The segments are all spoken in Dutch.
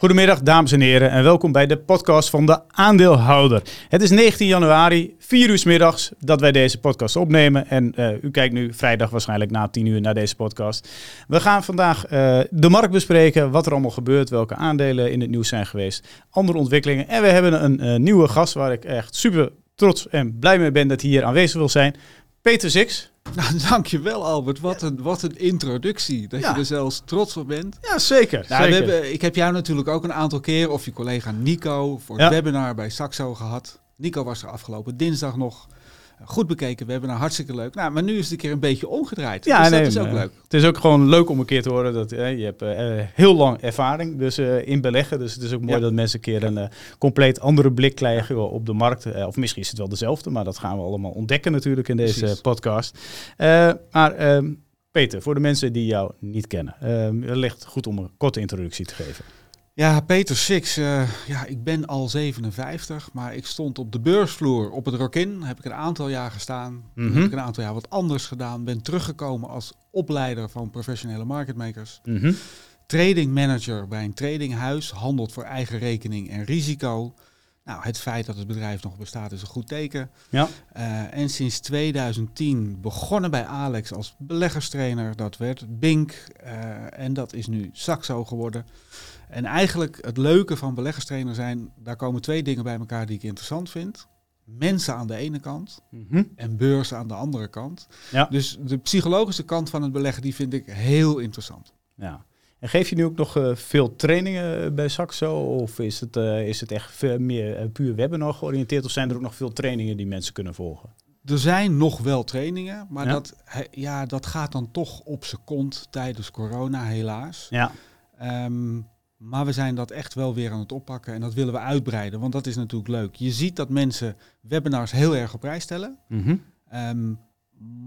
Goedemiddag, dames en heren, en welkom bij de podcast van de aandeelhouder. Het is 19 januari, 4 uur s middags, dat wij deze podcast opnemen. En uh, u kijkt nu vrijdag waarschijnlijk na 10 uur naar deze podcast. We gaan vandaag uh, de markt bespreken, wat er allemaal gebeurt, welke aandelen in het nieuws zijn geweest, andere ontwikkelingen. En we hebben een uh, nieuwe gast waar ik echt super trots en blij mee ben dat hij hier aanwezig wil zijn. Peter Six. Nou, dankjewel Albert. Wat een, wat een introductie. Dat je er zelfs trots op bent. Ja, zeker. Nou, zeker. We hebben, ik heb jou natuurlijk ook een aantal keer, of je collega Nico, voor het webinar bij Saxo gehad. Nico was er afgelopen dinsdag nog goed bekeken. We hebben een hartstikke leuk. Nou, maar nu is het een keer een beetje omgedraaid. Ja, dus nee, dat is ook leuk. Het is ook gewoon leuk om een keer te horen dat je hebt uh, heel lang ervaring dus, uh, in beleggen. Dus het is ook mooi ja. dat mensen een keer een uh, compleet andere blik krijgen op de markt. of misschien is het wel dezelfde, maar dat gaan we allemaal ontdekken natuurlijk in deze Precies. podcast. maar ehm, Peter, voor de mensen die jou niet kennen, het ligt goed om een korte introductie te geven. Ja, Peter Six. Uh, ja, ik ben al 57, maar ik stond op de beursvloer op het Rokin. Heb ik een aantal jaar gestaan. Mm -hmm. Heb ik een aantal jaar wat anders gedaan. Ben teruggekomen als opleider van professionele marketmakers. Mm -hmm. Trading manager bij een tradinghuis. Handelt voor eigen rekening en risico. Nou, het feit dat het bedrijf nog bestaat is een goed teken. Ja. Uh, en sinds 2010 begonnen bij Alex als beleggerstrainer. Dat werd Bink uh, en dat is nu Saxo geworden. En eigenlijk het leuke van beleggerstrainer zijn, daar komen twee dingen bij elkaar die ik interessant vind. Mensen aan de ene kant mm -hmm. en beurzen aan de andere kant. Ja. Dus de psychologische kant van het beleggen, die vind ik heel interessant. Ja. En geef je nu ook nog uh, veel trainingen bij Saxo? Of is het, uh, is het echt veel meer uh, puur webinar georiënteerd? Of zijn er ook nog veel trainingen die mensen kunnen volgen? Er zijn nog wel trainingen, maar ja. Dat, ja, dat gaat dan toch op zijn kont tijdens corona, helaas. Ja. Um, maar we zijn dat echt wel weer aan het oppakken en dat willen we uitbreiden, want dat is natuurlijk leuk. Je ziet dat mensen webinars heel erg op prijs stellen. Mm -hmm. um,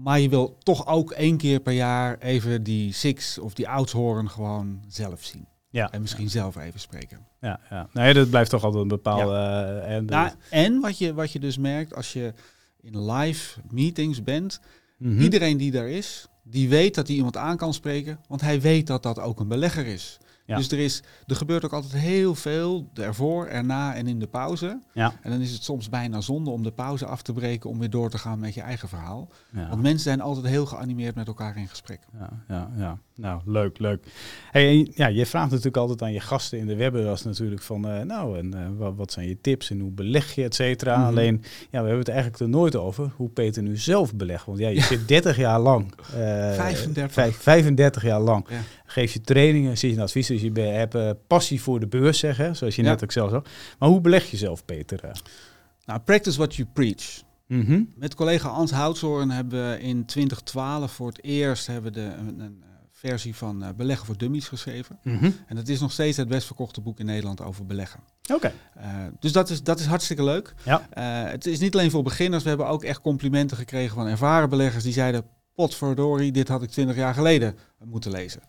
maar je wil toch ook één keer per jaar even die Six of die Ouds horen gewoon zelf zien. Ja, en misschien ja. zelf even spreken. Ja, ja. Nee, dat blijft toch altijd een bepaalde... Ja. Uh, en, nou, en wat je, wat je dus merkt als je in live meetings bent, mm -hmm. iedereen die daar is, die weet dat hij iemand aan kan spreken, want hij weet dat dat ook een belegger is. Ja. Dus er, is, er gebeurt ook altijd heel veel ervoor, erna en in de pauze. Ja. En dan is het soms bijna zonde om de pauze af te breken om weer door te gaan met je eigen verhaal. Ja. Want mensen zijn altijd heel geanimeerd met elkaar in gesprek. Ja, ja, ja. nou leuk, leuk. Hey, ja, je vraagt natuurlijk altijd aan je gasten in de webinars natuurlijk van, uh, nou, en uh, wat, wat, zijn je tips en hoe beleg je, et cetera. Mm -hmm. Alleen, ja, we hebben het eigenlijk er nooit over hoe Peter nu zelf belegt. Want ja, je zit 30 jaar lang. Uh, 35. 5, 35 jaar lang. Geef je trainingen, zie je een advies. Dus je hebt uh, passie voor de beurs, zeggen, zoals je ja. net ook zelf zag. Maar hoe beleg je zelf, Peter? Nou, practice what you preach. Mm -hmm. Met collega Ans Houtsoorn hebben we in 2012 voor het eerst hebben de, een, een versie van uh, Beleggen voor Dummies geschreven. Mm -hmm. En dat is nog steeds het best verkochte boek in Nederland over beleggen. Oké. Okay. Uh, dus dat is, dat is hartstikke leuk. Ja. Uh, het is niet alleen voor beginners. We hebben ook echt complimenten gekregen van ervaren beleggers die zeiden... potverdorie, dit had ik 20 jaar geleden moeten lezen.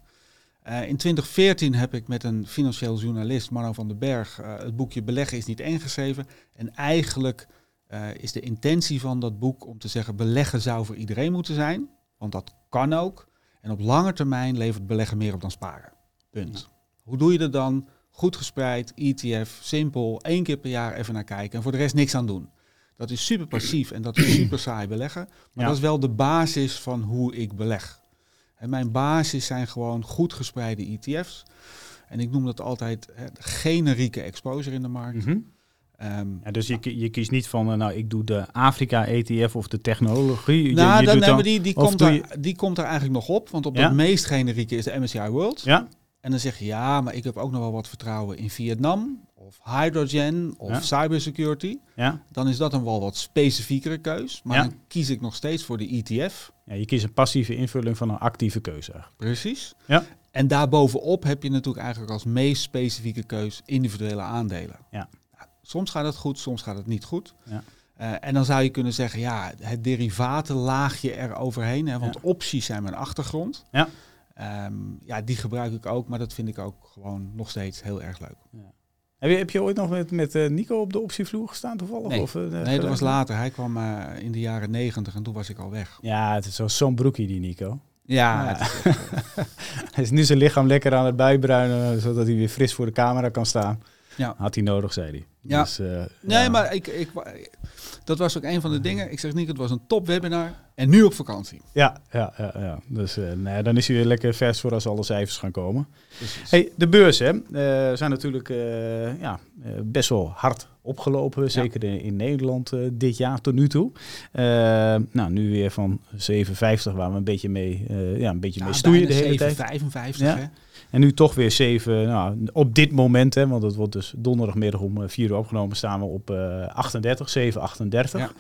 Uh, in 2014 heb ik met een financieel journalist, Marno van den Berg, uh, het boekje Beleggen is niet ingeschreven. En eigenlijk uh, is de intentie van dat boek om te zeggen beleggen zou voor iedereen moeten zijn. Want dat kan ook. En op lange termijn levert beleggen meer op dan sparen. Punt. Ja. Hoe doe je dat dan? Goed gespreid, ETF, simpel, één keer per jaar even naar kijken en voor de rest niks aan doen. Dat is super passief en dat is super saai beleggen. Maar ja. dat is wel de basis van hoe ik beleg. En mijn basis zijn gewoon goed gespreide ETF's. En ik noem dat altijd hè, generieke exposure in de markt. Mm -hmm. um, ja, dus je, je kiest niet van, uh, nou, ik doe de Afrika-ETF of de technologie. Nou, je, je dan, dan, die, die, komt er, die komt er eigenlijk nog op. Want op ja? de meest generieke is de MSCI World. Ja. En dan zeg je, ja, maar ik heb ook nog wel wat vertrouwen in Vietnam of hydrogen of ja. cybersecurity. Ja. Dan is dat een wel wat specifiekere keus. Maar ja. dan kies ik nog steeds voor de ETF. Ja, je kiest een passieve invulling van een actieve keuze. Precies. Ja. En daarbovenop heb je natuurlijk eigenlijk als meest specifieke keus individuele aandelen. Ja. Soms gaat het goed, soms gaat het niet goed. Ja. Uh, en dan zou je kunnen zeggen, ja, het derivatenlaagje er overheen. Hè, want ja. opties zijn mijn achtergrond. Ja. Um, ja, die gebruik ik ook, maar dat vind ik ook gewoon nog steeds heel erg leuk. Ja. Heb je, heb je ooit nog met, met uh, Nico op de optievloer gestaan toevallig? Nee, of, uh, nee dat was later. Hij kwam uh, in de jaren negentig en toen was ik al weg. Ja, het is zo'n broekie die Nico. Ja. ja. hij is nu zijn lichaam lekker aan het bijbruinen, zodat hij weer fris voor de camera kan staan. Ja. Had hij nodig, zei hij. Ja. Dus, uh, nee, ja. maar ik, ik, dat was ook een van de dingen. Ik zeg niet, het was een top webinar en nu op vakantie. Ja, ja, ja, ja. dus uh, nee, dan is hij weer lekker vers voor als alle cijfers gaan komen. Hey, de beurs hè, uh, zijn natuurlijk uh, ja, best wel hard opgelopen, zeker in, in, Nederland dit jaar tot nu toe. nou, nu weer van 7,50 waar we een beetje mee, ja, een beetje ja, mee stoeien de hele 7, tijd. 55, ja. hè? En nu toch weer 7, nou, op dit moment, hè, want het wordt dus donderdagmiddag om 4 uur opgenomen, staan we op uh, 38, 7, 38.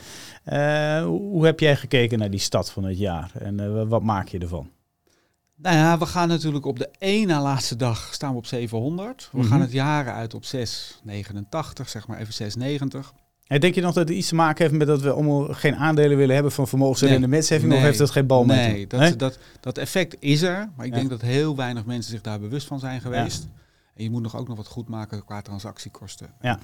Ja. Uh, hoe heb jij gekeken naar die stad van het jaar en uh, wat maak je ervan? Nou ja, we gaan natuurlijk op de één na laatste dag staan we op 700. We mm -hmm. gaan het jaren uit op 689, zeg maar even 690. En denk je nog dat het iets te maken heeft met dat we allemaal geen aandelen willen hebben van vermogensrendementsheffing? Nee, of heeft dat geen bal met Nee, dat, nee? Dat, dat effect is er. Maar ik ja. denk dat heel weinig mensen zich daar bewust van zijn geweest. Ja. En je moet nog ook nog wat goed maken qua transactiekosten. Ja.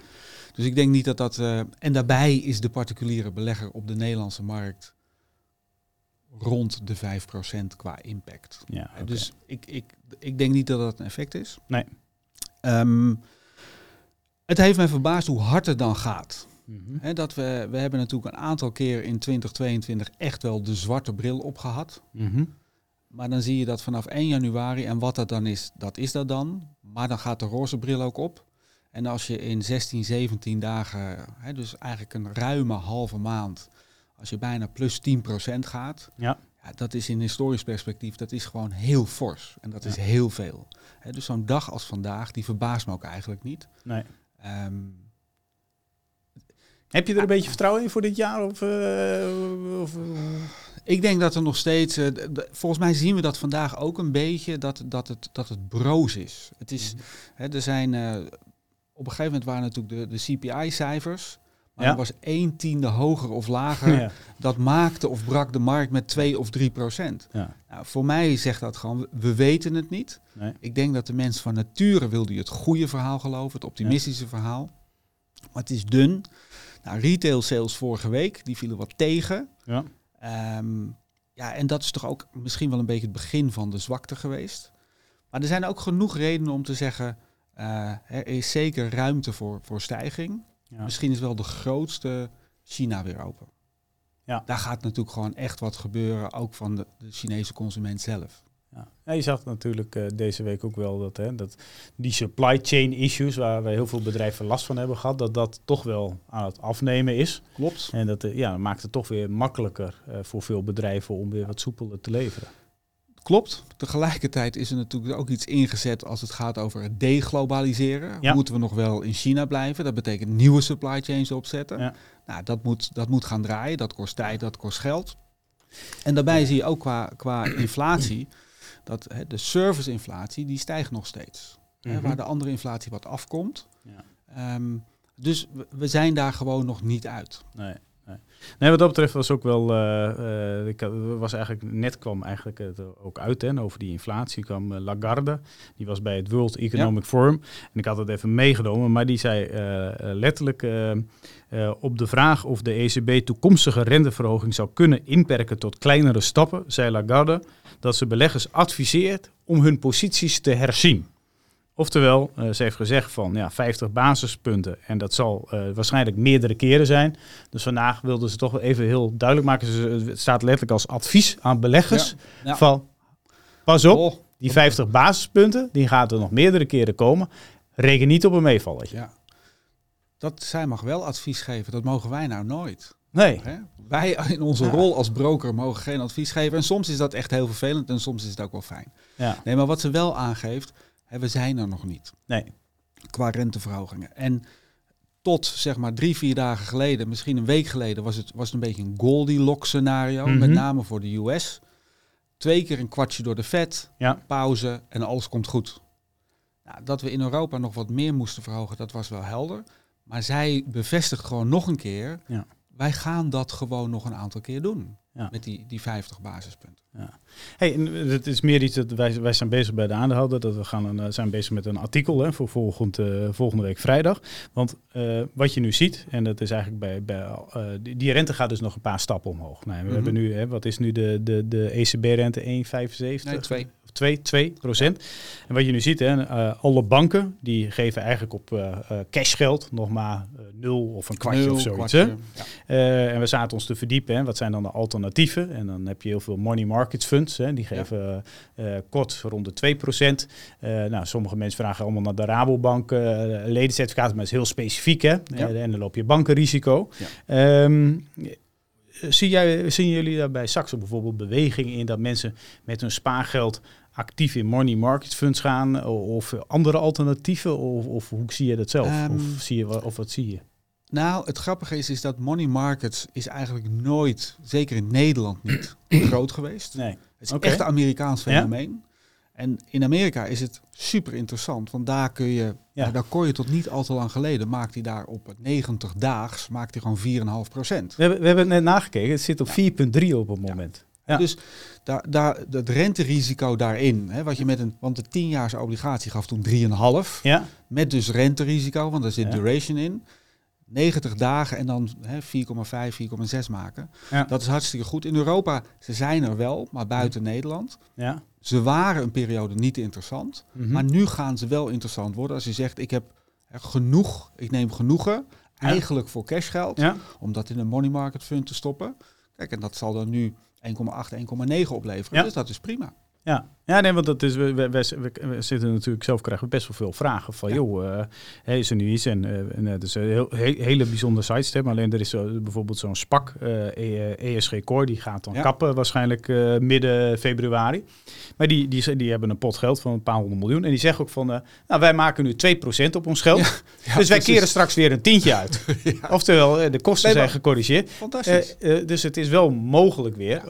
Dus ik denk niet dat dat... Uh, en daarbij is de particuliere belegger op de Nederlandse markt rond de 5% qua impact. Ja, okay. Dus ik, ik, ik denk niet dat dat een effect is. Nee. Um, het heeft mij verbaasd hoe hard het dan gaat. Mm -hmm. He, dat we, we hebben natuurlijk een aantal keer in 2022 echt wel de zwarte bril opgehad. Mm -hmm. Maar dan zie je dat vanaf 1 januari, en wat dat dan is, dat is dat dan. Maar dan gaat de roze bril ook op. En als je in 16, 17 dagen, he, dus eigenlijk een ruime halve maand, als je bijna plus 10% gaat, ja. ja. dat is in historisch perspectief, dat is gewoon heel fors. En dat ja. is heel veel. He, dus zo'n dag als vandaag, die verbaast me ook eigenlijk niet. Nee. Um, heb je er een beetje vertrouwen in voor dit jaar? Of, uh, of, ik denk dat er nog steeds. Uh, volgens mij zien we dat vandaag ook een beetje dat, dat, het, dat het broos is. Het is Mhm. hè, er zijn. Uh, op een gegeven moment waren natuurlijk de, de CPI-cijfers. Maar Ja. er was één tiende hoger of lager. ja. Dat maakte of brak de markt met 2 of 3 procent. Ja. Nou, voor mij zegt dat gewoon, we weten het niet. Nee. Ik denk dat de mensen van nature wilde het goede verhaal geloven, het optimistische verhaal. Maar het is dun. Nou, retail sales vorige week, die vielen wat tegen. Ja. Ehm, ja, en dat is toch ook misschien wel een beetje het begin van de zwakte geweest. Maar er zijn ook genoeg redenen om te zeggen, eh, er is zeker ruimte voor, voor stijging. Ja. Misschien is wel de grootste China weer open. Ja. Daar gaat natuurlijk gewoon echt wat gebeuren, ook van de, de Chinese consument zelf. Ja. Je zag natuurlijk eh, deze week ook wel dat, hè, dat die supply chain issues, waar we heel veel bedrijven last van hebben gehad, dat dat toch wel aan het afnemen is. Klopt. En dat eh, ja, maakt het toch weer makkelijker eh, voor veel bedrijven om weer wat soepeler te leveren. Klopt. Tegelijkertijd is er natuurlijk ook iets ingezet als het gaat over het deglobaliseren. Ja. Moeten we nog wel in China blijven? Dat betekent nieuwe supply chains opzetten. Ja. Nou, dat moet, dat moet gaan draaien. Dat kost tijd, dat kost geld. En daarbij zie je ook qua, qua inflatie dat hè, de serviceinflatie die stijgt nog steeds. Hè, Mhm. waar de andere inflatie wat afkomt. Ja. Ehm, dus we, zijn daar gewoon nog niet uit. Nee, nee. nee, wat dat betreft was ook wel. eh, eh, ik had- was eigenlijk net kwam eigenlijk het ook uit hè, over die inflatie. kwam eh, Lagarde, die was bij het World Economic Forum. En ik had het even meegenomen, maar die zei eh, eh, letterlijk eh, op de vraag of de ECB toekomstige renteverhoging zou kunnen inperken tot kleinere stappen, zei Lagarde dat ze beleggers adviseert om hun posities te herzien. Oftewel, eh, ze heeft gezegd van ja, 50 basispunten en dat zal eh, waarschijnlijk meerdere keren zijn. Dus vandaag wilden ze toch wel even heel duidelijk maken. Ze- Het staat letterlijk als advies aan beleggers Ja. van pas op, Oh, die 50 basispunten, die gaat er nog meerdere keren komen. Reken niet op een meevalletje. ja. Dat zij mag wel advies geven. Dat mogen wij nou nooit. Nee, Hè? Wij in onze Ja. rol als broker mogen geen advies geven. En soms is dat echt heel vervelend en soms is het ook wel fijn. ja, Nee, maar wat ze wel aangeeft, hè, we zijn er nog niet nee. qua renteverhogingen. En tot zeg maar drie, vier dagen geleden, misschien een week geleden, was het, was het een beetje een Goldilocks scenario. Mhm. Met name voor de US. Twee keer een kwartje door de Fed, Ja, pauze en alles komt goed. Nou, dat we in Europa nog wat meer moesten verhogen, dat was wel helder. Maar zij bevestigt gewoon nog een keer, Ja. wij gaan dat gewoon nog een aantal keer doen. Ja. Met die, die 50 basispunten. Hey, en het is meer iets dat wij, wij zijn bezig bij de aandeelhouder. Dat we gaan een, eh, zijn bezig met een artikel hè, voor volgend, eh, volgende week vrijdag. Want eh, wat je nu ziet, en dat is eigenlijk bij, bij eh, die, die rente gaat dus nog een paar stappen omhoog. Nou, we Mhm. hebben nu, hè, wat is nu de, de, de ECB-rente 1,75? Nee, twee. Of 2, 2 procent. En wat je nu ziet, hè, alle banken die geven eigenlijk op cashgeld nog maar 0 of een kwartje of zoiets. Kwartje, en we zaten ons te verdiepen, hè, wat zijn dan de alternatieven? En dan heb je heel veel money market funds, hè, die geven kort rond de 2 procent. nou, sommige mensen vragen allemaal naar de Rabobank ledencertificaten, maar dat is heel specifiek. Hè? En dan loop je bankenrisico. Um, zie jij, zien jullie daar bij Saxo bijvoorbeeld beweging in dat mensen met hun spaargeld actief in money market funds gaan of andere alternatieven? Of, of hoe zie je dat zelf? of, ehm, zie je, of wat zie je? Nou, het grappige is, is dat money markets is eigenlijk nooit, zeker in Nederland niet, groot geweest. Nee. Het is echt een Amerikaans fenomeen. En in Amerika is het super interessant, want daar kun je, ja. daar kon je tot niet al te lang geleden, maakt hij daar op 90 daags, maakt hij gewoon 4,5 procent. We hebben, we hebben het net nagekeken, het zit op 4,3 op het moment. Ja. Dus daar, daar, het renterisico daarin, hè, wat je met een, want de 10 obligatie gaf toen 3,5, ja. met dus renterisico, want er zit duration in. 90 dagen en dan 4,5, 4,6 maken. Dat is hartstikke goed. In Europa, ze zijn er wel, maar buiten Nederland. Ja. Ze waren een periode niet interessant, mhm. maar nu gaan ze wel interessant worden. Als je zegt, ik heb genoeg, ik neem genoegen, eigenlijk voor cashgeld, ja. om dat in een money market fund te stoppen. Kijk, en dat zal dan nu 1,8, 1,9 opleveren. Dus dat is prima. Ja, ja nee, want dat is, we, we, we, zitten natuurlijk zelf krijgen we best wel veel vragen van, joh, uh, is er nu iets? En, uh, en uh, is een heel, hele bijzondere site, maar alleen er is bijvoorbeeld zo'n SPAC, ESG e Core, die gaat dan kappen waarschijnlijk midden februari. Maar die, die, die hebben een pot geld van een paar honderd miljoen en die zeggen ook van, nou wij maken nu 2% op ons geld, dus wij keren straks weer een tientje uit. Oftewel, de kosten zijn gecorrigeerd. Fantastisch. dus het is wel mogelijk weer,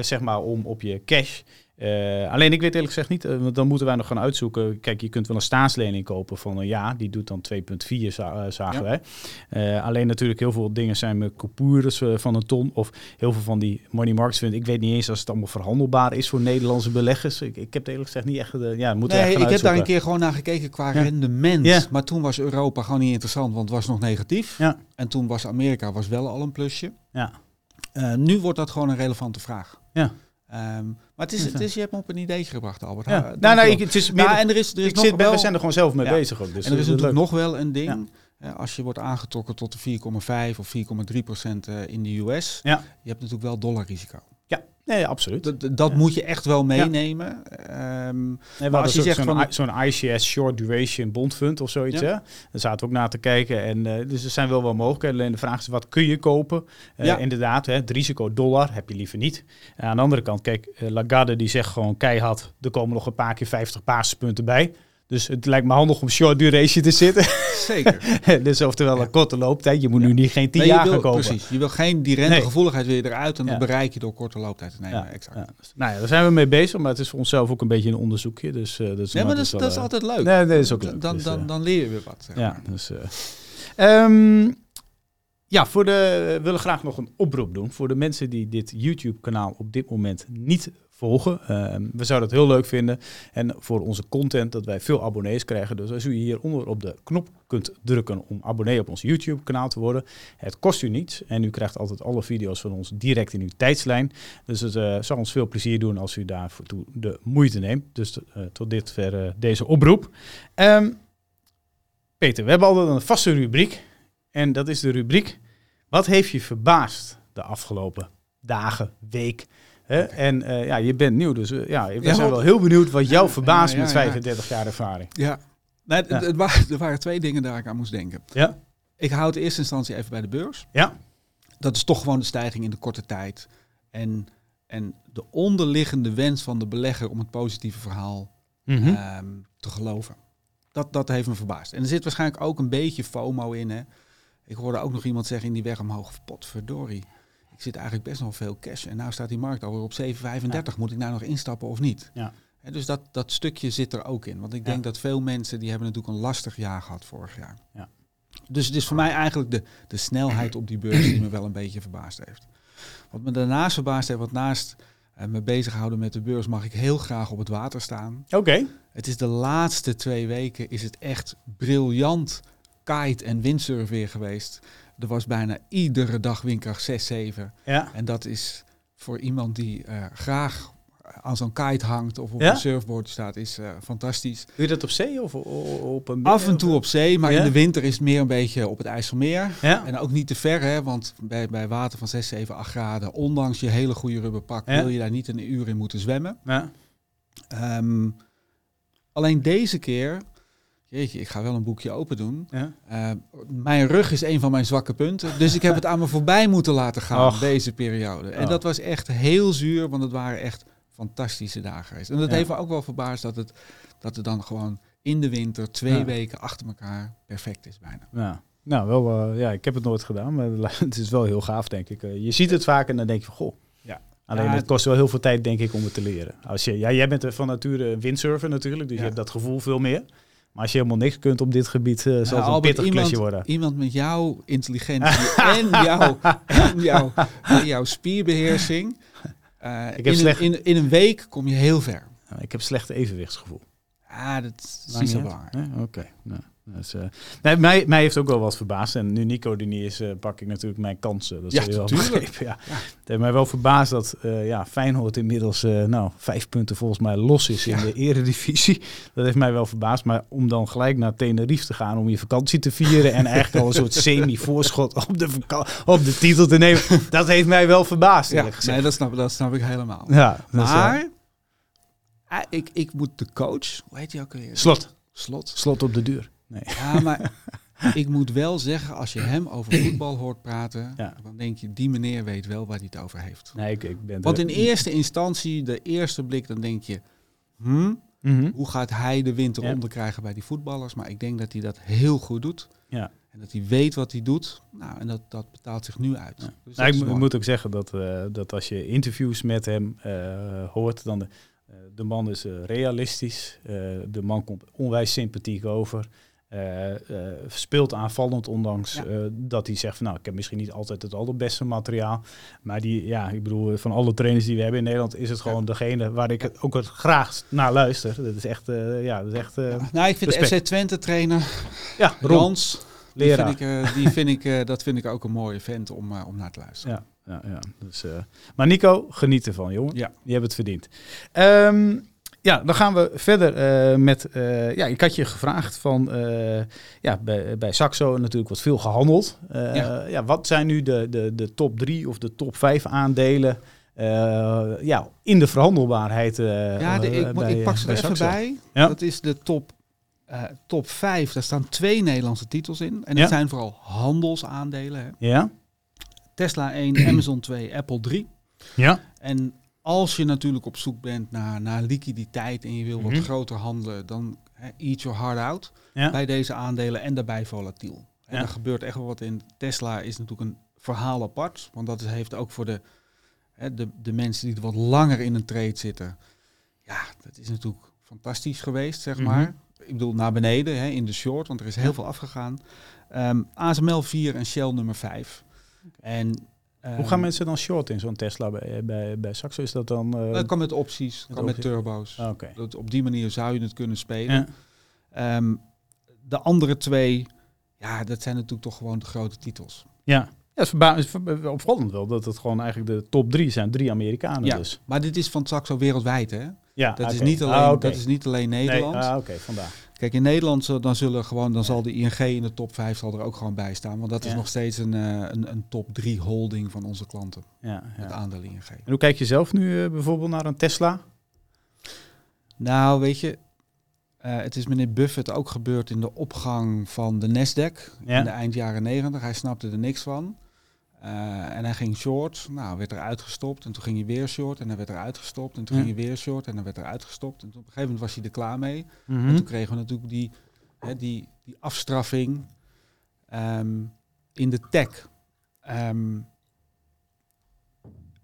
zeg maar, om op je cash uh, alleen ik weet eerlijk gezegd niet, uh, want dan moeten wij nog gaan uitzoeken. Kijk, je kunt wel een staatslening kopen van een ja, die doet dan 2,4 za zagen wij. Uh, alleen natuurlijk heel veel dingen zijn met coupures van een ton of heel veel van die money markets vind ik weet niet eens als het allemaal verhandelbaar is voor Nederlandse beleggers. Ik, ik heb eerlijk gezegd niet echt, ja, moeten nee, ik heb daar een keer gewoon naar gekeken qua rendement. Ja. Maar toen was Europa gewoon niet interessant, want het was nog negatief. Ja. En toen was Amerika was wel al een plusje. Ja. nu wordt dat gewoon een relevante vraag. Ja. Um, maar het is, het is, je hebt me op een ideetje gebracht, Albert. Ja. nou, nou, ik, het is meer, nou, en er is, er is nog zit, wel, we zijn er gewoon zelf mee bezig ook. Dus en er is natuurlijk nog wel een ding. Ja. Als je wordt aangetrokken tot de 4,5 of 4,3 procent eh, in de US, ja. je hebt natuurlijk wel dollarrisico. Nee, absoluut. Dat, dat moet je echt wel meenemen. Um, nee, als je zegt zo'n zo'n ICS Short Duration Bond Fund of zoiets, ja. hè? daar zaten we ook naar te kijken. En uh, dus er zijn wel wel mogelijkheden. Alleen de vraag is, wat kun je kopen? Uh, ja. Inderdaad, hè, het risico dollar heb je liever niet. En aan de andere kant, kijk, uh, Lagarde die zegt gewoon keihard, er komen nog een paar keer 50 basispunten bij. Dus het lijkt me handig om short duration te zitten. Zeker. dus oftewel een korte looptijd. Je moet nu niet geen 10 jaar gaan kopen. Precies. Je wil geen die rentegevoeligheid weer eruit en dat bereik je door korte looptijd te nemen. Exact. Dus, nou ja, daar zijn we mee bezig, maar het is voor onszelf ook een beetje een onderzoekje. Dus, uh, dat is nee, maar dat is, dat is eh, altijd leuk. Nee, dat is ook leuk. Dan, dus, dan, uh, dan leer je weer wat. Ja, dus... Um, ja, voor de, we willen graag nog een oproep doen voor de mensen die dit YouTube-kanaal op dit moment niet volgen. Ehm, we zouden het heel leuk vinden. En voor onze content dat wij veel abonnees krijgen. Dus als u hieronder op de knop kunt drukken om abonnee op ons YouTube kanaal te worden. Het kost u niets. En u krijgt altijd alle video's van ons direct in uw tijdslijn. Dus het uh, zal ons veel plezier doen als u daarvoor de moeite neemt. Dus uh, tot dit ver uh, deze oproep. Um, Peter, we hebben altijd een vaste rubriek. En dat is de rubriek. Wat heeft je verbaasd de afgelopen dagen, week? En uh, ja, je bent nieuw, dus uh, ja, we ja, zijn wel heel benieuwd wat jou verbaast met 35 jaar ervaring. Ja, nee, het, waren, er waren twee dingen daar ik aan moest denken. Ja. Ik houd in eerste instantie even bij de beurs. Ja. Dat is toch gewoon de stijging in de korte tijd. En, en de onderliggende wens van de belegger om het positieve verhaal mm -hmm. te geloven. Dat, dat heeft me verbaasd. En er zit waarschijnlijk ook een beetje FOMO in. Hè. Ik hoorde ook nog iemand zeggen in die weg omhoog, potverdorie zit eigenlijk best nog veel cash. En nou staat die markt alweer op 7,35. Moet ik nou nog instappen of niet? Ja. dus dat, dat stukje zit er ook in. Want ik denk dat veel mensen die hebben natuurlijk een lastig jaar gehad vorig jaar. Ja. Dus het is voor mij eigenlijk de, de snelheid op die beurs die me wel een beetje verbaasd heeft. Wat me daarnaast verbaasd heeft, wat naast uh, me bezighouden met de beurs, mag ik heel graag op het water staan. Oké. Het is de laatste twee weken is het echt briljant kite- en windsurf weer geweest. Er was bijna iedere dag windkracht 6, 7. Ja. En dat is voor iemand die uh, graag aan zo'n kite hangt of op een surfboard staat, is uh, fantastisch. Doe je dat op zee of op een Af en toe op zee, maar in de winter is het meer een beetje op het IJsselmeer. Ja? En ook niet te ver, hè, want bij, bij water van 6, 7, 8 graden, ondanks je hele goede rubberpak, wil je daar niet een uur in moeten zwemmen. Ja. Um, alleen deze keer Jeetje, ik ga wel een boekje open doen. Ja? Uh, mijn rug is een van mijn zwakke punten. Dus ik heb het aan me voorbij moeten laten gaan, deze periode. En oh. dat was echt heel zuur, want het waren echt fantastische dagen geweest. En dat heeft me ook wel verbaasd dat het, dat het dan gewoon in de winter twee weken achter elkaar perfect is bijna. Ja. Nou, wel, uh, ja, ik heb het nooit gedaan, maar het is wel heel gaaf, denk ik. Uh, je ziet het vaak en dan denk je van, goh, ja. Alleen het kost wel heel veel tijd, denk ik, om het te leren. Als je, ja, jij bent van nature windsurfer natuurlijk, dus je hebt dat gevoel veel meer. Maar als je helemaal niks kunt op dit gebied, uh, zal het een pittig iemand, worden. Iemand met jouw intelligentie en, jouw, en jouw, jouw spierbeheersing. Uh, ik heb in, slecht... in, in, een week kom je heel ver. ik heb slecht evenwichtsgevoel. Ja, dat is niet zo belangrijk. Oké. Nou. Dus, uh, nee, mij, mij heeft ook wel wat verbaasd. En nu Nico er niet is, uh, pak ik natuurlijk mijn kansen. Dat ja, je wel begrepen. Ja. ja. Het heeft mij wel verbaasd dat uh, ja, Feyenoord inmiddels nou, vijf punten volgens mij los is in de eredivisie. Dat heeft mij wel verbaasd. Maar om dan gelijk naar Tenerife te gaan om je vakantie te vieren... en eigenlijk al een soort semi-voorschot op de, op de titel te nemen... dat heeft mij wel verbaasd, ja, Nee, dat snap, dat snap ik helemaal. Ja, maar... ik, ik moet de coach, hoe heet hij ook weer? Slot. Slot. Slot op de deur. Nee. Ja, maar ik moet wel zeggen, als je hem over voetbal hoort praten, dan denk je, die meneer weet wel waar hij het over heeft. Nee, ik, ik ben Want in eerste instantie, de eerste blik, dan denk je, hm, mhm. hoe gaat hij de winter ja. onderkrijgen bij die voetballers? Maar ik denk dat hij dat heel goed doet. Ja. En dat hij weet wat hij doet. Nou, en dat, dat betaalt zich nu uit. Dus nou, ik moet ook zeggen dat, uh, dat als je interviews met hem uh, hoort, dan de, uh, de man is realistisch. de man komt onwijs sympathiek over. Uh, speelt aanvallend, ondanks eh, dat hij zegt van nou, ik heb misschien niet altijd het allerbeste materiaal. Maar die, ja, ik bedoel, van alle trainers die we hebben in Nederland, is het gewoon degene waar ik ook het graag naar luister. Dat is echt, ja, dat is echt. Nou, ik vind de FC Twente trainer, ja, Rons, die vind ik, die vind ik, dat vind ik ook een mooie vent om, om naar te luisteren. Ja, ja, ja. Dus, maar Nico, geniet ervan, jongen. Ja. Je hebt het verdiend. Um, ja, dan gaan we verder uh, met. Uh, ja, ik had je gevraagd van. Uh, ja, bij, bij Saxo natuurlijk wordt veel gehandeld. Ja. ja. wat zijn nu de, de, de top drie of de top vijf aandelen? ja, in de verhandelbaarheid. ja, de, ik, bij, ik pak ze er even bij. Ja? Dat is de top, top vijf. Daar staan twee Nederlandse titels in. En dat zijn vooral handelsaandelen. Hè. Ja. Tesla 1, Amazon 2, Apple 3. Ja. En als je natuurlijk op zoek bent naar, naar liquiditeit en je wil wat mhm. groter handelen, dan eat your heart out bij deze aandelen en daarbij volatiel. En er gebeurt echt wel wat in. Tesla is natuurlijk een verhaal apart, want dat is, heeft ook voor de, de, de mensen die er wat langer in een trade zitten. Ja, dat is natuurlijk fantastisch geweest, zeg mhm. maar. Ik bedoel, naar beneden in de short, want er is heel veel afgegaan. Um, ASML 4 en Shell nummer 5. En hoe gaan mensen dan short in zo'n Tesla bij, bij, bij Saxo? Is dat dan... Uh, dat kan met opties, met kan met turbo's. Ah, dat, op die manier zou je het kunnen spelen. Ehm, de andere twee, ja, dat zijn natuurlijk toch gewoon de grote titels. Ja, ja, het is, opvallend wel dat het gewoon eigenlijk de top drie zijn. Drie Amerikanen ja, dus. Maar dit is van Saxo wereldwijd, hè? Ja, dat, is niet alleen, ah, dat is niet alleen Nederland. Nee, ah, oké, vandaag. Kijk, in Nederland dan zullen gewoon, dan zal de ING in de top 5 zal er ook gewoon bij staan. Want dat is nog steeds een, uh, een, een, top 3 holding van onze klanten. Ja, ja. Het aandeel ING. En hoe kijk je zelf nu uh, bijvoorbeeld naar een Tesla? Nou, weet je, uh, het is meneer Buffett ook gebeurd in de opgang van de Nasdaq in de eind jaren 90. Hij snapte er niks van. Uh, en hij ging short, nou werd er uitgestopt en toen ging hij weer short en dan werd er uitgestopt en toen ging hij weer short en dan werd er uitgestopt. En toen op een gegeven moment was hij er klaar mee. Mm En toen kregen we natuurlijk die, hè, die, die afstraffing um, in de tech. Um,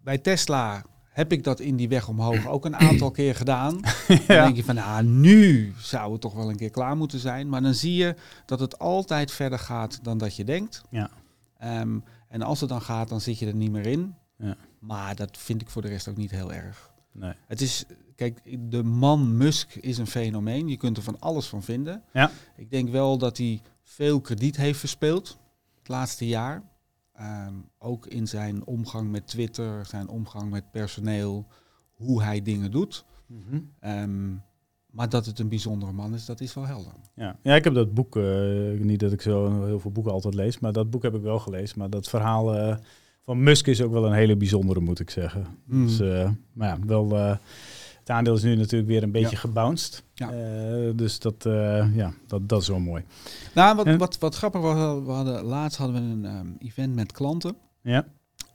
bij Tesla heb ik dat in die weg omhoog ook een aantal keer gedaan. ja. Dan denk je van, ah, nu zou het toch wel een keer klaar moeten zijn. Maar dan zie je dat het altijd verder gaat dan dat je denkt. Ja. Um, en als het dan gaat, dan zit je er niet meer in. Ja. Maar dat vind ik voor de rest ook niet heel erg. Nee. Het is, kijk, de man Musk is een fenomeen. Je kunt er van alles van vinden. Ja. Ik denk wel dat hij veel krediet heeft verspeeld het laatste jaar. Um, ook in zijn omgang met Twitter, zijn omgang met personeel, hoe hij dingen doet. Mhm. Ehm, maar dat het een bijzondere man is, dat is wel helder. Ja, ja ik heb dat boek, niet dat ik zo heel veel boeken altijd lees, maar dat boek heb ik wel gelezen. Maar dat verhaal van Musk is ook wel een hele bijzondere, moet ik zeggen. Mhm. Dus, maar ja, wel het aandeel is nu natuurlijk weer een beetje ja. gebounced. Ja. Dus dat, ja, dat, dat is wel mooi. Nou, wat, wat, wat grappig was, we hadden, laatst hadden we een um, event met klanten. Ja.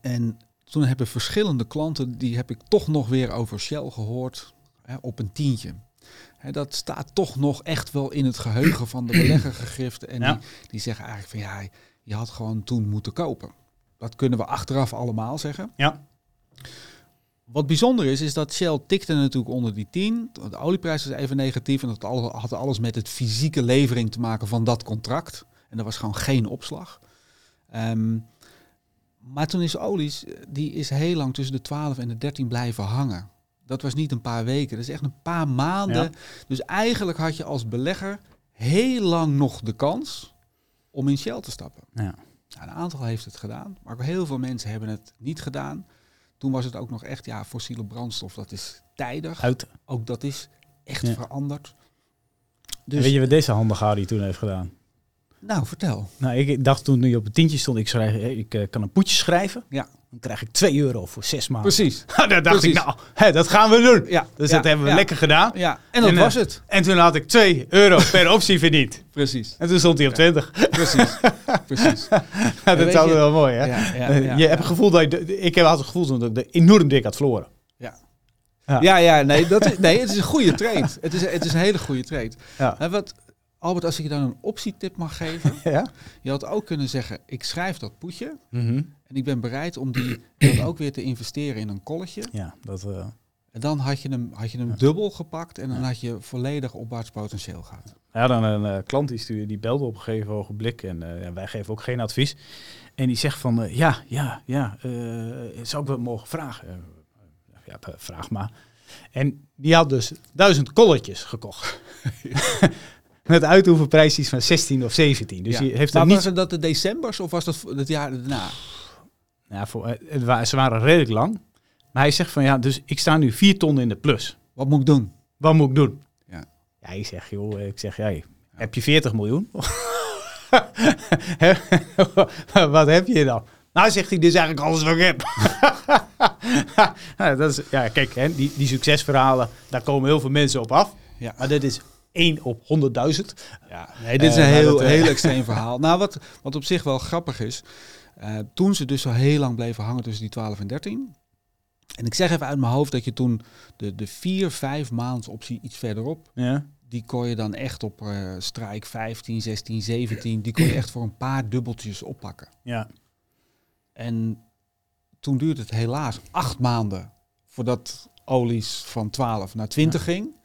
En toen hebben verschillende klanten, die heb ik toch nog weer over Shell gehoord, hè, op een tientje. Dat staat toch nog echt wel in het geheugen van de belegger gegrift. En ja. die, die zeggen eigenlijk van ja, je had gewoon toen moeten kopen. Dat kunnen we achteraf allemaal zeggen. Ja. Wat bijzonder is, is dat Shell tikte natuurlijk onder die 10. De olieprijs was even negatief en dat had alles met het fysieke levering te maken van dat contract. En er was gewoon geen opslag. Ehm, maar toen is olie, die is heel lang tussen de 12 en de 13 blijven hangen. Dat was niet een paar weken, dat is echt een paar maanden. Dus eigenlijk had je als belegger heel lang nog de kans om in Shell te stappen. Ja. Nou, een aantal heeft het gedaan, maar ook heel veel mensen hebben het niet gedaan. Toen was het ook nog echt, ja, fossiele brandstof, dat is tijdig. Uit. Ook dat is echt veranderd. Dus, weet je wat deze handige toen heeft gedaan? Nou, vertel. Nou, ik dacht toen nu op het tientje stond, ik, schrijf, ik uh, kan een poetje schrijven. Ja. Dan krijg ik 2 euro voor zes maanden. Precies. Daar dacht ik, nou, hè, dat gaan we doen. Ja. Dus dat hebben we lekker gedaan. Ja. En dat was het. En toen had ik 2 euro per optie verdiend. Precies. En toen stond hij op 20. Precies. Precies. dat is altijd wel mooi, hè? je hebt het gevoel dat je, ik heb altijd het gevoel dat ik enorm dik had verloren. Ja. Ja, ja, nee, dat is, nee, het is een goede trade. Het is, het is een hele goede trade. Ja. Wat, Albert, als ik je dan een optietip mag geven. ja? Je had ook kunnen zeggen, ik schrijf dat poetje. Mhm. En ik ben bereid om die dan ook weer te investeren in een kolletje. Ja, dat... Uh... En dan had je hem, had je hem dubbel gepakt en dan had je volledig opwaarts potentieel gehad. Ja, dan een uh, klant die, stuurde, die belde op een gegeven ogenblik en uh, wij geven ook geen advies. En die zegt van, ja, ja, ja, zou ik wel mogen vragen? ja, vraag maar. En die had dus duizend kolletjes gekocht. Met uitoefenprijs iets van 16 of 17. Dus ja. je heeft maar niet... was het dat de decembers of was dat het jaar daarna? Ja, voor, het, ze waren redelijk lang. Maar hij zegt van ja, dus ik sta nu vier ton in de plus. Wat moet ik doen? Wat moet ik doen? Ja, ja ik zeg joh, ik zeg jij, heb je 40 miljoen? wat heb je dan? Nou, zegt hij, dit is eigenlijk alles wat ik heb. ja, dat is, ja, kijk, hè, die, die succesverhalen, daar komen heel veel mensen op af. Ja. Maar dit is 1 op 100.000. Ja, nee, dit is een uh, heel, dat, heel extreem verhaal. Nou, wat, wat op zich wel grappig is, uh, toen ze dus al heel lang bleven hangen tussen die 12 en 13. En ik zeg even uit mijn hoofd dat je toen de, de 4, 5 maanden optie iets verderop, ja. die kon je dan echt op uh, strijk 15, 16, 17, die kon je echt voor een paar dubbeltjes oppakken. Ja. En toen duurde het helaas acht maanden voordat olies van 12 naar 20 ja. ging.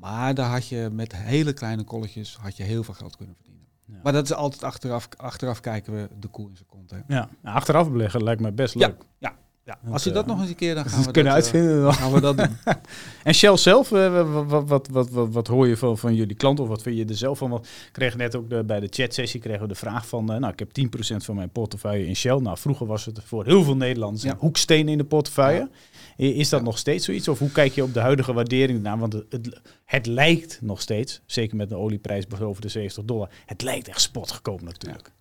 Maar daar had je met hele kleine kolletjes had je heel veel geld kunnen verdienen. Ja. Maar dat is altijd achteraf, achteraf kijken we de koe in zijn kont. Hè. Ja, nou, achteraf beleggen lijkt me best leuk. Ja, ja. Ja. Als je dat uh, nog eens een keer, dan gaan we kunnen dat, uitvinden. Dan gaan we dat doen. en Shell zelf, uh, wat, wat, wat, wat, wat hoor je van, van jullie klanten of wat vind je er zelf van? Want ik kreeg net ook de, bij de chatsessie kregen we de vraag van, nou ik heb 10% van mijn portefeuille in Shell. Nou vroeger was het voor heel veel Nederlanders ja. een hoeksteen in de portefeuille. Ja. Is dat ja. nog steeds zoiets? Of hoe kijk je op de huidige waardering naar? Want het, het, het, lijkt nog steeds, zeker met de olieprijs boven de 70 dollar, het lijkt echt spotgekomen natuurlijk.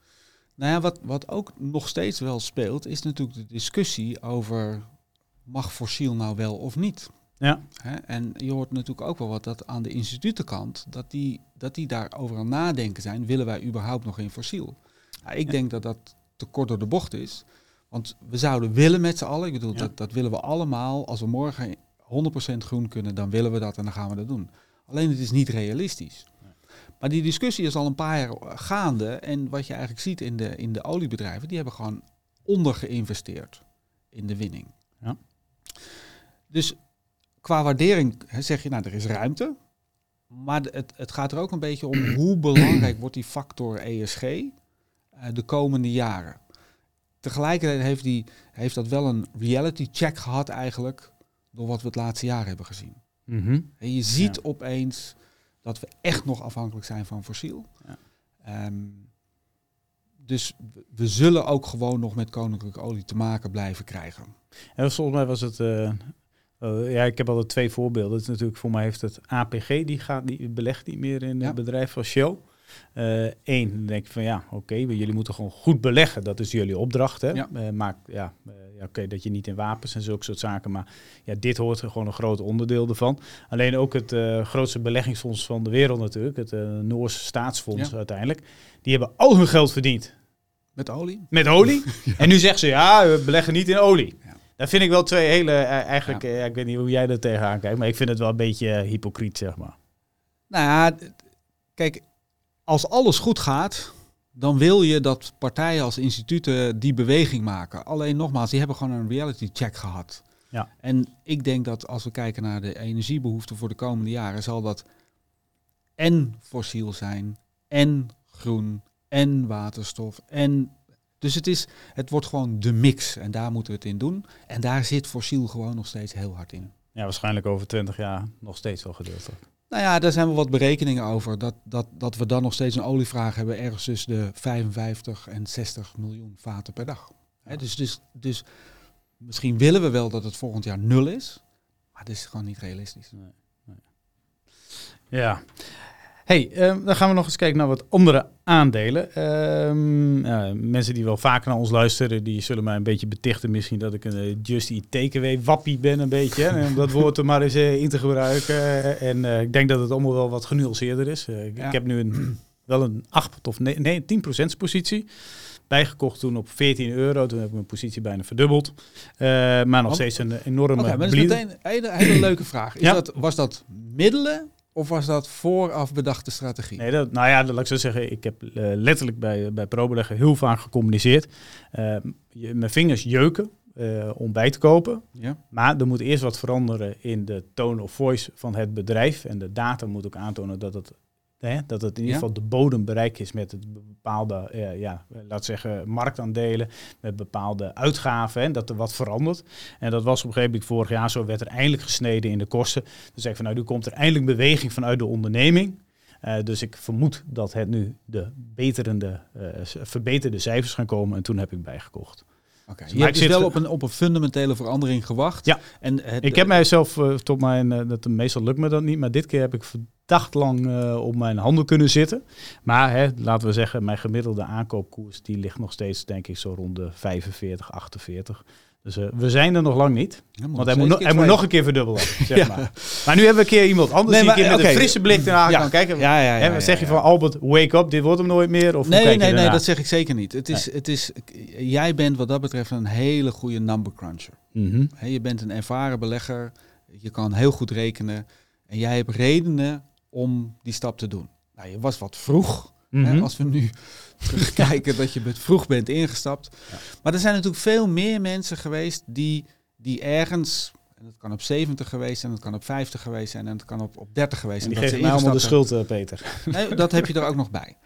Nou ja, wat, wat ook nog steeds wel speelt, is natuurlijk de discussie over mag fossiel nou wel of niet. Ja. En je hoort natuurlijk ook wel wat dat aan de institutenkant, dat die, dat die daarover aan nadenken zijn, willen wij überhaupt nog in fossiel? Nou, ik ja. denk dat dat te kort door de bocht is. Want we zouden willen met z'n allen, ik bedoel, ja. dat, dat willen we allemaal. Als we morgen 100% groen kunnen, dan willen we dat en dan gaan we dat doen. Alleen het is niet realistisch. Maar die discussie is al een paar jaar gaande. En wat je eigenlijk ziet in de, in de oliebedrijven, die hebben gewoon ondergeïnvesteerd in de winning. Ja. Dus qua waardering zeg je, nou, er is ruimte. Maar het, het gaat er ook een beetje om hoe belangrijk wordt die factor ESG uh, de komende jaren tegelijkertijd heeft, die, heeft dat wel een reality check gehad eigenlijk door wat we het laatste jaar hebben gezien. Mm -hmm. En je ziet ja. opeens dat we echt nog afhankelijk zijn van fossiel. Ja. Um, dus we zullen ook gewoon nog met koninklijke olie te maken blijven krijgen. En volgens mij was het uh, Uh, ja, ik heb altijd twee voorbeelden. Het is natuurlijk voor mij heeft het APG, die, gaat, die belegt niet meer in het bedrijf van Shell. Eén, dan denk ik van ja, oké, jullie moeten gewoon goed beleggen. Dat is jullie opdracht. Hè? Ja. Uh, maak, ja, ja oké, dat je niet in wapens en zulke soort zaken. Maar ja, dit hoort er gewoon een groot onderdeel ervan. Alleen ook het grootste beleggingsfonds van de wereld natuurlijk. Het Noorse staatsfonds uiteindelijk. Die hebben al hun geld verdiend. Met olie? Met olie. En nu zeggen ze ja, we beleggen niet in olie. Dat vind ik wel twee hele, eigenlijk, ik weet niet hoe jij er tegenaan kijkt, maar ik vind het wel een beetje hypocriet, zeg maar. Nou ja, kijk, als alles goed gaat, dan wil je dat partijen als instituten die beweging maken. Alleen nogmaals, die hebben gewoon een reality check gehad. Ja. En ik denk dat als we kijken naar de energiebehoeften voor de komende jaren, zal dat en fossiel zijn, en groen, en waterstof, en dus het, is, het wordt gewoon de mix en daar moeten we het in doen. En daar zit fossiel gewoon nog steeds heel hard in. Ja, waarschijnlijk over 20 jaar nog steeds wel gedeeltelijk. Nou ja, daar zijn wel wat berekeningen over. Dat, dat, dat we dan nog steeds een olievraag hebben ergens tussen de 55 en 60 miljoen vaten per dag. dus, dus, dus misschien willen we wel dat het volgend jaar nul is. Maar dat is gewoon niet realistisch. Ja, hey, ehm, dan gaan we nog eens kijken naar wat andere aandelen. Ehm, mensen die wel vaker naar ons luisteren, die zullen mij een beetje betichten misschien dat ik een uh, Just Eat Takeaway wappie ben een beetje. Hè, om dat woord er maar eens uh, in te gebruiken. en ik denk dat het allemaal wel wat genuanceerder is. Ik, ik, heb nu een, wel een 8 of nee, nee 10% positie bijgekocht toen op 14 euro. Toen heb ik mijn positie bijna verdubbeld. Uh, maar nog steeds een enorme... Okay, maar dat is meteen een hele, hele leuke vraag. Is ja? dat, was dat middelen of was dat vooraf bedachte strategie? Nee, dat, nou ja, laat ik zo zeggen. Ik heb uh, letterlijk bij, bij ProBeleggen heel vaak gecommuniceerd. Uh, je, mijn vingers jeuken uh, om bij te kopen. Ja. Maar er moet eerst wat veranderen in de tone of voice van het bedrijf. En de data moet ook aantonen dat het Hè, dat het in ieder geval de bodem bereikt is met het bepaalde, uh, ja, laat zeggen, marktaandelen, met bepaalde uitgaven en dat er wat verandert. En dat was op een gegeven moment vorig jaar zo, werd er eindelijk gesneden in de kosten. Zeg ik van nou, nu komt er eindelijk beweging vanuit de onderneming. Uh, dus ik vermoed dat het nu de beterende, uh, verbeterde cijfers gaan komen en toen heb ik bijgekocht. Okay. Dus je hebt dus wel op een, op een fundamentele verandering gewacht. Ja, en het, ik heb mijzelf uh, tot mijn, dat meestal lukt me dat niet, maar dit keer heb ik daglang uh, op mijn handen kunnen zitten. Maar hè, laten we zeggen, mijn gemiddelde aankoopkoers die ligt nog steeds, denk ik, zo rond de 45, 48. Dus uh, we zijn er nog lang niet. want hij, moet, no hij moet, nog een keer verdubbelen. Zeg ja. maar. maar nu hebben we een keer iemand anders nee, maar, die een keer met okay. een frisse blik eraan ja. kan kijken. Ja, ja, zeg je van Albert, wake up, dit wordt hem nooit meer? Of nee, nee, nee, dat zeg ik zeker niet. Het is, het is, jij bent wat dat betreft een hele goede number cruncher. Mm -hmm. He, je bent een ervaren belegger. Je kan heel goed rekenen. En jij hebt redenen om die stap te doen. Nou, je was wat vroeg. hè, mhm. als we nu terugkijken dat je met vroeg bent ingestapt. Ja. Maar er zijn natuurlijk veel meer mensen geweest die, die ergens en dat kan op 70 geweest zijn, dat kan op 50 geweest zijn en dat kan op, op 30 geweest zijn. Die geeft mij allemaal de schuld, uh, Peter. Nee, dat heb je er ook nog bij.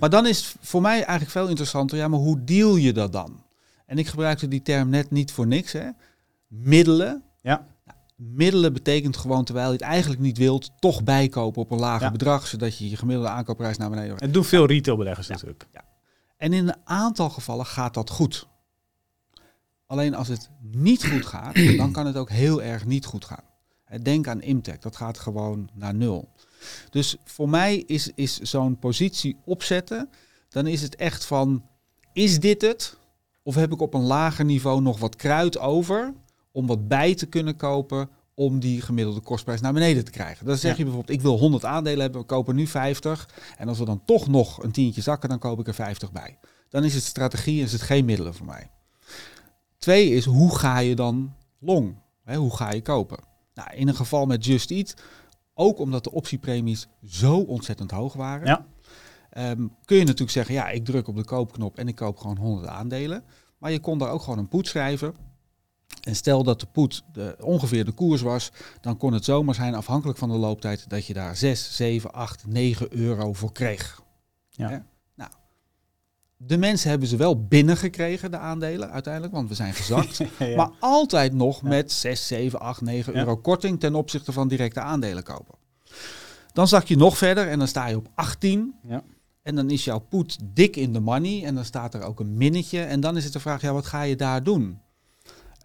Maar dan is voor mij eigenlijk veel interessanter, ja, maar hoe deal je dat dan? En ik gebruikte die term net niet voor niks, hè. Middelen. Ja middelen betekent gewoon, terwijl je het eigenlijk niet wilt, toch bijkopen op een lager bedrag, zodat je je gemiddelde aankoopprijs naar beneden Het doen veel retailbeleggers ja. natuurlijk. Ja. En in een aantal gevallen gaat dat goed. Alleen als het niet goed gaat, dan kan het ook heel erg niet goed gaan. Denk aan Imtech, dat gaat gewoon naar nul. Dus voor mij is, is zo'n positie opzetten, dan is het echt van, is dit het? Of heb ik op een lager niveau nog wat kruid over? Om wat bij te kunnen kopen om die gemiddelde kostprijs naar beneden te krijgen. Dan zeg je bijvoorbeeld, ik wil 100 aandelen hebben, we kopen nu 50. En als we dan toch nog een tientje zakken, dan koop ik er 50 bij. Dan is het strategie, is het geen middelen voor mij. Twee is, hoe ga je dan long? hoe ga je kopen? Nou, in een geval met Just Eat, ook omdat de optiepremies zo ontzettend hoog waren, ja. Ehm, kun je natuurlijk zeggen, ja, ik druk op de koopknop en ik koop gewoon 100 aandelen. Maar je kon daar ook gewoon een poet schrijven. En stel dat de poet de, ongeveer de koers was, dan kon het zomaar zijn, afhankelijk van de looptijd, dat je daar 6, 7, 8, 9 euro voor kreeg. Ja. Nou, de mensen hebben ze wel binnengekregen, de aandelen uiteindelijk, want we zijn gezakt. Maar altijd nog met 6, 7, 8, 9 euro korting ten opzichte van directe aandelen kopen. Dan zak je nog verder en dan sta je op 18. Ja. En dan is jouw poet dik in de money en dan staat er ook een minnetje. En dan is het de vraag, ja, wat ga je daar doen?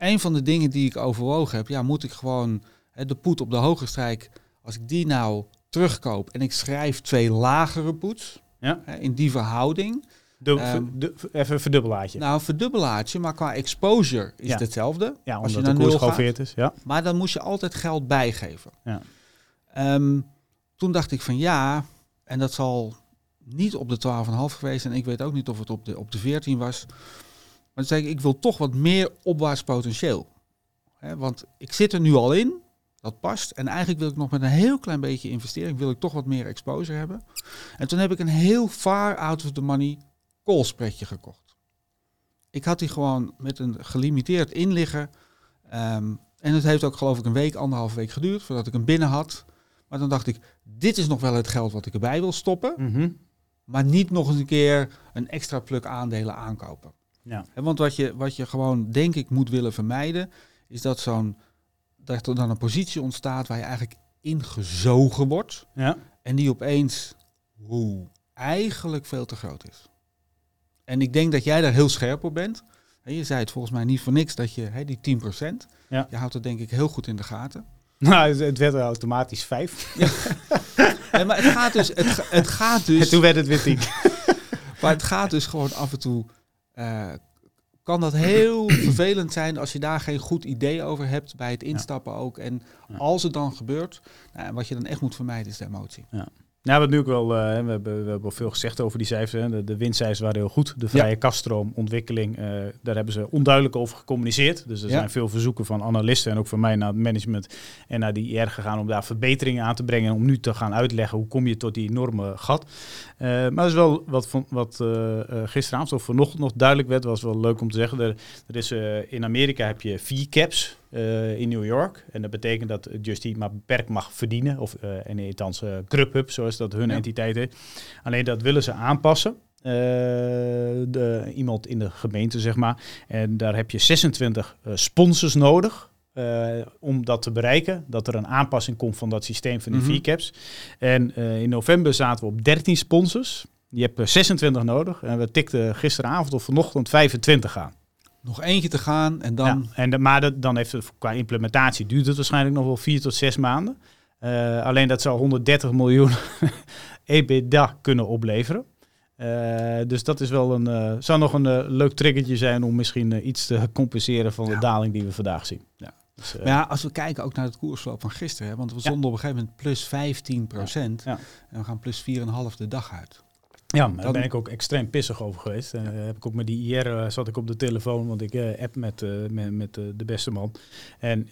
Een van de dingen die ik overwogen heb, ja, moet ik gewoon hè, de poet op de hoge strijk, als ik die nou terugkoop en ik schrijf twee lagere poets ja. hè, in die verhouding. De, um, even een verdubbelaartje. Nou, een verdubbelaartje, maar qua exposure is het hetzelfde. Ja, als je naar de koers is. Ja. Maar dan moest je altijd geld bijgeven. Ja. Um, toen dacht ik van ja, en dat zal niet op de 12,5 geweest en ik weet ook niet of het op de, op de 14 was. Maar zei ik, ik wil toch wat meer opwaarts potentieel. want ik zit er nu al in, dat past. En eigenlijk wil ik nog met een heel klein beetje investering, wil ik toch wat meer exposure hebben. En toen heb ik een heel far out of the money koolspretje gekocht. Ik had die gewoon met een gelimiteerd inliggen. Um, en het heeft ook geloof ik een week, anderhalf week geduurd voordat ik hem binnen had. Maar dan dacht ik, dit is nog wel het geld wat ik erbij wil stoppen. Mhm. Maar niet nog eens een keer een extra pluk aandelen aankopen. Ja. want wat je, wat je gewoon denk ik moet willen vermijden, is dat zo'n dat er dan een positie ontstaat waar je eigenlijk ingezogen wordt. Ja. En die opeens hoe, eigenlijk veel te groot is. En ik denk dat jij daar heel scherp op bent. Je zei het volgens mij niet voor niks dat je die 10%, ja. je houdt het denk ik heel goed in de gaten. Nou, het werd er automatisch vijf. Ja. maar het gaat dus... Het, het gaat dus en toen werd het weer tien. maar het gaat dus gewoon af en toe... Uh, kan dat heel vervelend zijn als je daar geen goed idee over hebt bij het instappen ook. En als het dan gebeurt, nou, wat je dan echt moet vermijden is de emotie. Ja. Nou, wat nu ook wel, uh, we, hebben, we hebben veel gezegd over die cijfers. De, de winstcijfers waren heel goed. De vrije ja. kaststroomontwikkeling, uh, daar hebben ze onduidelijk over gecommuniceerd. Dus er zijn veel verzoeken van analisten en ook van mij naar het management en naar die IR gegaan om daar verbeteringen aan te brengen. Om nu te gaan uitleggen hoe kom je tot die enorme gat. Uh, maar dat is wel wat, van, wat gisteravond of vanochtend nog duidelijk werd, was wel leuk om te zeggen. Er, er is, in Amerika heb je vier caps. Uh, in New York. En dat betekent dat Justy maar beperkt mag verdienen. Of uh, in uh, Grubhub, zoals dat hun ja. entiteit is. Alleen dat willen ze aanpassen. De, iemand in de gemeente, zeg maar. En daar heb je 26 sponsors nodig. om dat te bereiken, dat er een aanpassing komt van dat systeem van die mm -hmm. caps. En in november zaten we op 13 sponsors. Je hebt 26 nodig. En we tikten gisteravond of vanochtend 25 aan. Nog eentje te gaan en dan... Ja, en de, maar dan heeft het qua implementatie duurt het waarschijnlijk nog wel vier tot zes maanden. Uh, alleen dat zou 130 miljoen EBITDA kunnen opleveren. Uh, dus dat is wel een, uh, zou nog een leuk triggertje zijn om misschien iets te compenseren van de daling die we vandaag zien. Ja. Dus, maar ja, als we kijken ook naar het koersloop van gisteren, hè, want we stonden op een gegeven moment plus 15 procent en we gaan plus 4,5 de dag uit. Ja, daar ben ik ook extreem pissig over geweest. En uh, heb ik ook met die IR uh, zat ik op de telefoon, want ik uh, app met, met, met de beste man. En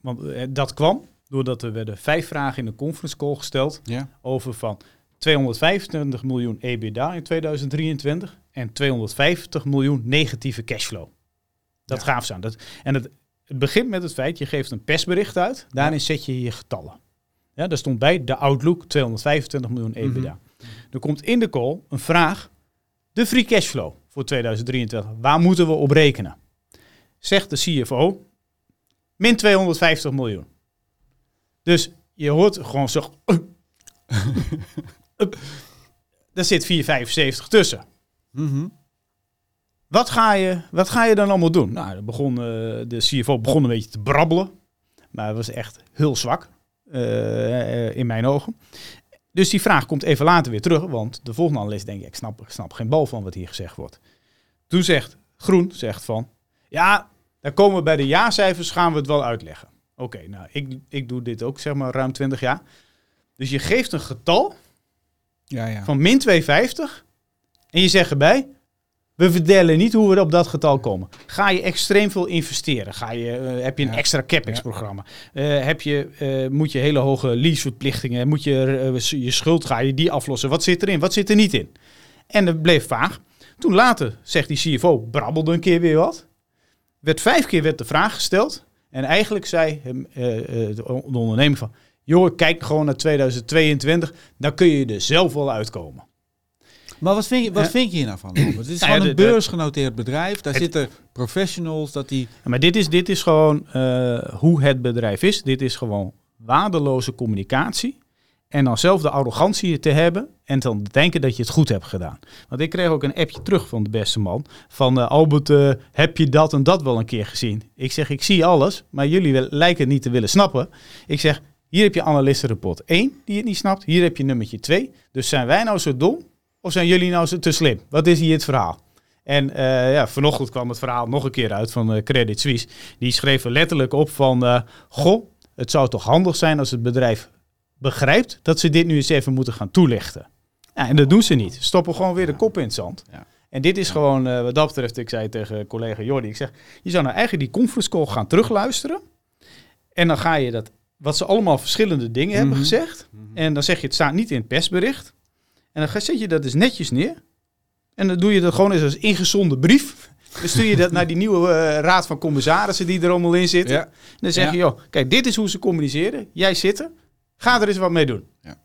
want, dat kwam doordat er werden vijf vragen in de conference call gesteld ja. over van 225 miljoen EBITDA in 2023 en 250 miljoen negatieve cashflow. Dat ja. gaaf zijn. Dat, en het, het begint met het feit, je geeft een persbericht uit, daarin zet je je getallen. Ja, daar stond bij de Outlook 225 miljoen EBITDA. Mm -hmm. Er komt in de call een vraag. De free cashflow voor 2023. Waar moeten we op rekenen? Zegt de CFO. Min 250 miljoen. Dus je hoort gewoon zo. Daar zit 475 tussen. Mm wat, ga je, wat ga je dan allemaal doen? Nou, begon, uh, de CFO begon een beetje te brabbelen. Maar het was echt heel zwak. Uh, in mijn ogen. Dus die vraag komt even later weer terug, want de volgende analist denkt, ik snap, ik snap geen bal van wat hier gezegd wordt. Toen zegt Groen, zegt van, ja, dan komen we bij de jaarcijfers, gaan we het wel uitleggen. Oké, nou, ik, ik doe dit ook zeg maar ruim 20 jaar. Dus je geeft een getal ja, ja. van min 250 en je zegt erbij, we verdelen niet hoe we op dat getal komen. Ga je extreem veel investeren? Ga je, uh, heb je een extra CapEx-programma? Uh, heb je, uh, moet je hele hoge leaseverplichtingen? Moet je je schuld, ga je die aflossen? Wat zit erin? Wat zit er niet in? En dat bleef vaag. Toen later, zegt die CFO, brabbelde een keer weer wat. Werd vijf keer werd de vraag gesteld. En eigenlijk zei de ondernemer van... joh, kijk gewoon naar 2022. Dan kun je er zelf wel uitkomen. Maar wat vind je, wat vind je hier nou van? Het is nou gewoon een beursgenoteerd bedrijf. Daar zitten professionals. Dat die... Maar dit is, dit is gewoon uh, hoe het bedrijf is. Dit is gewoon waardeloze communicatie. En dan zelf de arrogantie te hebben en dan denken dat je het goed hebt gedaan. Want ik kreeg ook een appje terug van de beste man. Van uh, Albert, uh, heb je dat en dat wel een keer gezien? Ik zeg, ik zie alles, maar jullie lijken het niet te willen snappen. Ik zeg, hier heb je analistenrapport 1 die het niet snapt. Hier heb je nummertje 2. Dus zijn wij nou zo dom of zijn jullie nou te slim? Wat is hier het verhaal? En uh, ja, vanochtend kwam het verhaal nog een keer uit van Credit Suisse. Die schreef er letterlijk op van, goh, het zou toch handig zijn als het bedrijf begrijpt dat ze dit nu eens even moeten gaan toelichten. Ja, en dat doen ze niet. Stoppen gewoon weer de kop in het zand. Ja. En dit is gewoon, uh, wat dat betreft, ik zei tegen collega Jordi, ik zeg, je zou nou eigenlijk die conference call gaan terugluisteren. En dan ga je dat, wat ze allemaal verschillende dingen hebben mhm. gezegd. Mhm. En dan zeg je, het staat niet in het persbericht. En dan zet je dat dus netjes neer. En dan doe je dat gewoon eens als ingezonde brief. Dan stuur je dat naar die nieuwe uh, raad van commissarissen die er allemaal in zitten. Ja. En dan zeg je, joh, kijk, dit is hoe ze communiceren. Jij zit er. Ga er eens wat mee doen. Ja,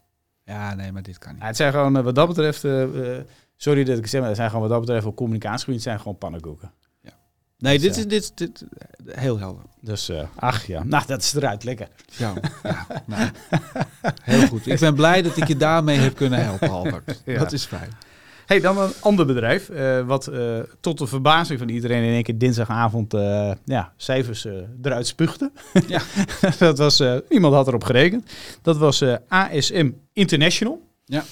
ja nee, maar dit kan niet. Het zijn gewoon, eh, wat dat betreft, uh, sorry dat ik zeg, maar het zijn gewoon wat dat betreft op communicatiegebied zijn gewoon pannenkoeken. Nee, dit is dit, dit, heel helder. Dus, uh, ach ja, nou dat is eruit, lekker. Ja, ja nou, heel goed. Ik ben blij dat ik je daarmee heb kunnen helpen, Albert. Dat is fijn. Hey, dan een ander bedrijf, uh, wat uh, tot de verbazing van iedereen in één keer dinsdagavond ja, cijfers eruit spuugde. Ja. dat was, iemand had erop gerekend. Dat was ASM International. Ja.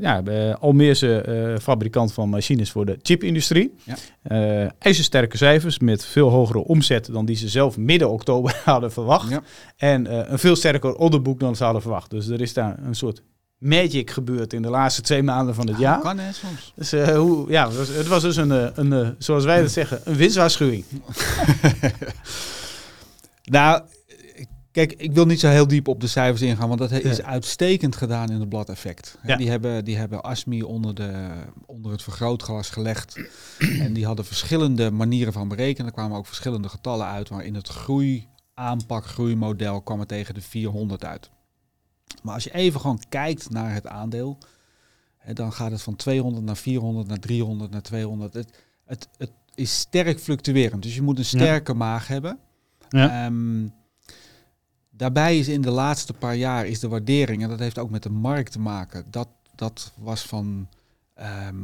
ja, Almeerse fabrikant van machines voor de chipindustrie. Ja. ijzersterke cijfers met veel hogere omzet dan die ze zelf midden oktober hadden verwacht. Ja. En een veel sterker orderboek dan ze hadden verwacht. Dus er is daar een soort magic gebeurd in de laatste twee maanden van het jaar. Kan hè, soms. Dus, uh, hoe, ja, het was, het was dus een, eh, een, eh, zoals wij dat zeggen, een winstwaarschuwing. nou, kijk, ik wil niet zo heel diep op de cijfers ingaan, want dat is uitstekend gedaan in het bladeffect. Ja. Die, hebben, die hebben ASMI onder, de, onder het vergrootglas gelegd. en die hadden verschillende manieren van berekenen. Er kwamen ook verschillende getallen uit, maar in het groei aanpak, groeimodel kwam het tegen de 400 uit. Maar als je even gewoon kijkt naar het aandeel, dan gaat het van 200 naar 400, naar 300, naar 200. Het, het, het is sterk fluctuerend, dus je moet een sterke maag hebben. Ja. Um, daarbij is in de laatste paar jaar is de waardering, en dat heeft ook met de markt te maken, dat, dat was van um, ehm,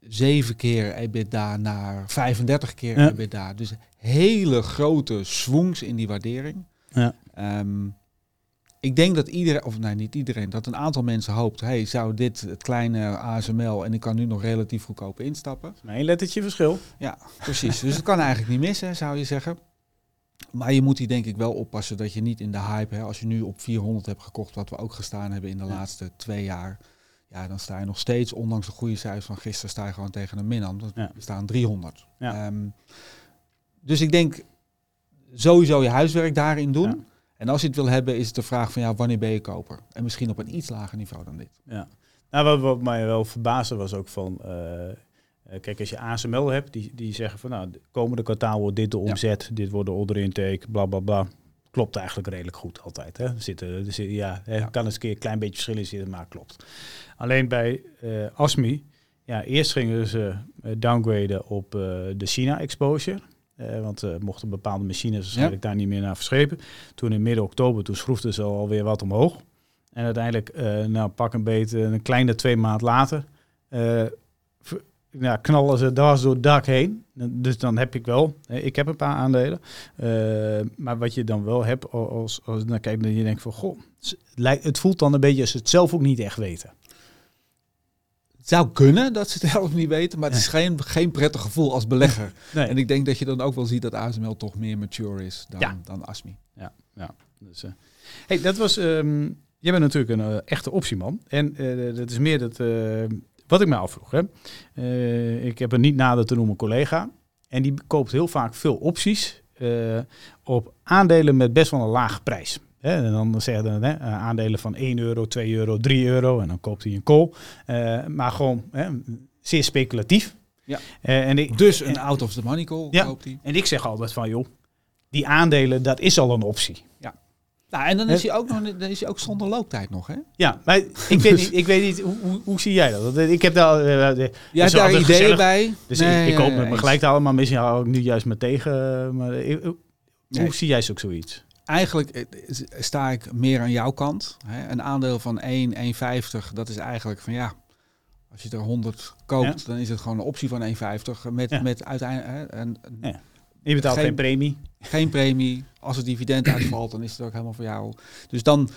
7 keer EBITDA naar 35 keer ja. EBITDA. Dus hele grote swings in die waardering. Ja. Um, ik denk dat iedereen, of nee, niet iedereen, dat een aantal mensen hoopt, hey, zou dit het kleine ASML en ik kan nu nog relatief goedkoop instappen. Een lettertje verschil. Ja, precies. dus het kan eigenlijk niet missen, zou je zeggen. Maar je moet hier denk ik wel oppassen dat je niet in de hype, hè, als je nu op 400 hebt gekocht, wat we ook gestaan hebben in de laatste twee jaar, ja, dan sta je nog steeds, ondanks de goede cijfers van gisteren, sta je gewoon tegen een min ja. We staan 300. Ja. Um, dus ik denk sowieso je huiswerk daarin doen. En als je het wil hebben, is het de vraag van ja, wanneer ben je koper? En misschien op een iets lager niveau dan dit. Ja. Nou, wat, wat mij wel verbaasde was ook van, uh, kijk, als je ASML hebt, die, die zeggen van nou, de komende kwartaal wordt dit de omzet, dit wordt de order intake, bla bla bla. Klopt eigenlijk redelijk goed altijd. Hè? Zitten, zitten, ja, ja. kan eens een keer een klein beetje verschillen zitten, maar klopt. Alleen bij uh, ASMI, ja, eerst gingen ze downgraden op de China exposure. Uh, want uh, mochten bepaalde machines waarschijnlijk daar niet meer naar verschepen. Toen in midden oktober, toen schroefden ze alweer wat omhoog. En uiteindelijk, nou pak een beetje, een kleine twee maand later, ja, knallen ze dwars door het dak heen. Dus dan heb ik wel, ik heb een paar aandelen. maar wat je dan wel hebt, als, als dan kijk, dan je denkt van, goh, het voelt dan een beetje als ze het zelf ook niet echt weten zou kunnen dat ze het zelf niet weten, maar het is geen, geen prettig gevoel als belegger. Nee. En ik denk dat je dan ook wel ziet dat ASML toch meer mature is dan, dan ASMI. Ja, ja. Dus, uh, hey, dat was. Um, jij bent natuurlijk een uh, echte optieman. En uh, dat is meer dat. Wat ik me afvroeg. Hè. ik heb een niet nader te noemen collega. En die koopt heel vaak veel opties op aandelen met best wel een lage prijs. Hè, en dan zeggen ze hè, aandelen van 1 euro, 2 euro, 3 euro. En dan koopt hij een call. Uh, maar gewoon hè, zeer speculatief. Ja. Uh, en ik, dus een out of the money call ja, koopt hij. En ik zeg altijd van joh, die aandelen, dat is al een optie. Ja. Nou, en dan is, hij ook nog, dan is hij ook zonder looptijd nog, hè? Ja, maar ik weet niet, ik weet niet hoe, hoe, hoe zie jij dat? Ik heb daar... Uh, Jij hebt daar ideeën bij? Dus nee, ik, ik koop me gelijk allemaal, misschien hou ik nu juist maar tegen. Maar, hoe zie jij ook zoiets? eigenlijk sta ik meer aan jouw kant. Hè. Een aandeel van 1, 1,50, dat is eigenlijk van ja, als je er 100 koopt, dan is het gewoon een optie van 1,50 met, met uiteindelijk... Een, ja. Je betaalt geen, premie. Geen premie. Als het dividend uitvalt, dan is het ook helemaal voor jou. Dus dan,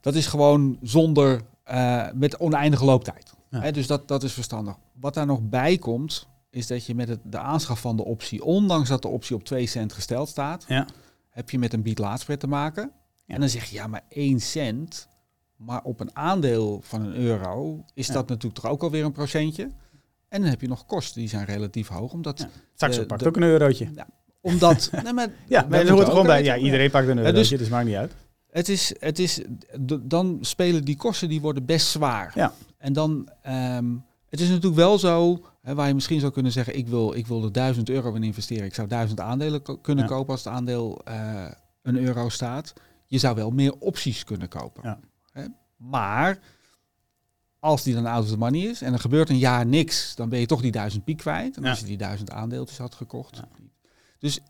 dat is gewoon zonder, uh, met oneindige looptijd. Dus dat, dat is verstandig. Wat daar nog bij komt, is dat je met het, de aanschaf van de optie, ondanks dat de optie op 2 cent gesteld staat, ja. heb je met een bied-laadspread te maken. En dan zeg je, ja, maar 1 cent, maar op een aandeel van een euro is dat natuurlijk toch ook alweer een procentje. En dan heb je nog kosten, die zijn relatief hoog. Omdat ja. Saxo pakt ook een eurotje. Ja, omdat... nee, maar, ja, maar hoort gewoon bij. Ja, iedereen pakt een eurotje, dus, dus maakt niet uit. Het is, het is, dan spelen die kosten, die worden best zwaar. Ja. En dan, um, het is natuurlijk wel zo, hè, waar je misschien zou kunnen zeggen, ik wil, ik wil er 1000 euro in investeren. Ik zou duizend aandelen kunnen kopen als het aandeel uh, een euro staat. Je zou wel meer opties kunnen kopen. Ja. Hè? Maar als die dan out of the money is en er gebeurt een jaar niks, dan ben je toch die duizend piek kwijt. En als je die duizend aandeeltjes had gekocht. Dus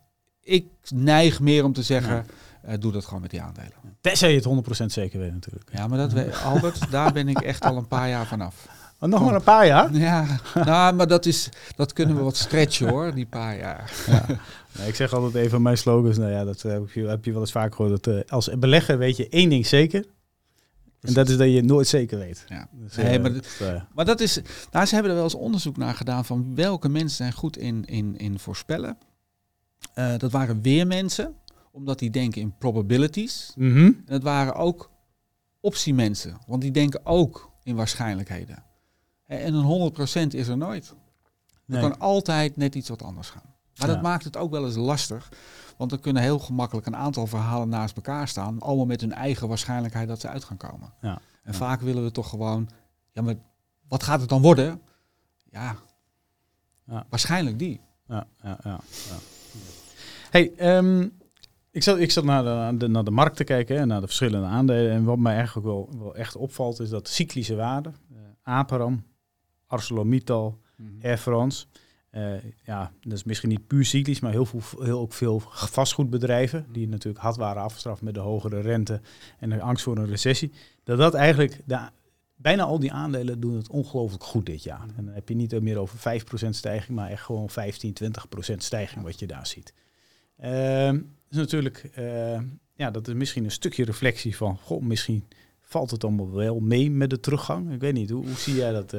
ik neig meer om te zeggen, uh, doe dat gewoon met die aandelen. Tenzij je het 100% zeker weet natuurlijk. Ja, maar dat weet, Albert, daar ben ik echt al een paar jaar vanaf. Oh, nog maar een paar jaar? Ja, nou, maar dat, is, dat kunnen we wat stretchen hoor, die paar jaar. Ja. Nee, ik zeg altijd even mijn slogans, nou ja, dat heb je, heb je wel eens vaak gehoord. Dat, uh, als belegger weet je één ding zeker. En dat is dat je nooit zeker weet. Ja. Dus, nee, uh, maar, dat, maar dat is, nou, ze hebben er wel eens onderzoek naar gedaan van welke mensen zijn goed in, in, in voorspellen. Uh, dat waren weer mensen, omdat die denken in probabilities. Mm -hmm. En dat waren ook optiemensen, want die denken ook in waarschijnlijkheden. En een 100% is er nooit. Er kan altijd net iets wat anders gaan. Maar dat maakt het ook wel eens lastig. Want er kunnen heel gemakkelijk een aantal verhalen naast elkaar staan. Allemaal met hun eigen waarschijnlijkheid dat ze uit gaan komen. Ja. En vaak willen we toch gewoon... Ja, maar wat gaat het dan worden? Ja, ja. waarschijnlijk die. Ja, ja, ja. Hey, um, ik zat, ik zat naar, de, naar de markt te kijken en naar de verschillende aandelen. En wat mij eigenlijk wel, wel echt opvalt, is dat cyclische waarden, uh, Aperam, ArcelorMittal, mm -hmm. Air France. Uh, ja, dat is misschien niet puur cyclisch, maar heel veel, heel ook veel vastgoedbedrijven, die natuurlijk hard waren afgestraft met de hogere rente en de angst voor een recessie. Dat dat eigenlijk, bijna al die aandelen doen het ongelooflijk goed dit jaar. En dan heb je niet meer over 5% stijging, maar echt gewoon 15, 20% stijging wat je daar ziet. Uh, is natuurlijk, uh, ja, dat is misschien een stukje reflectie van, goh, misschien valt het allemaal wel mee met de teruggang. Ik weet niet, hoe, hoe zie jij dat?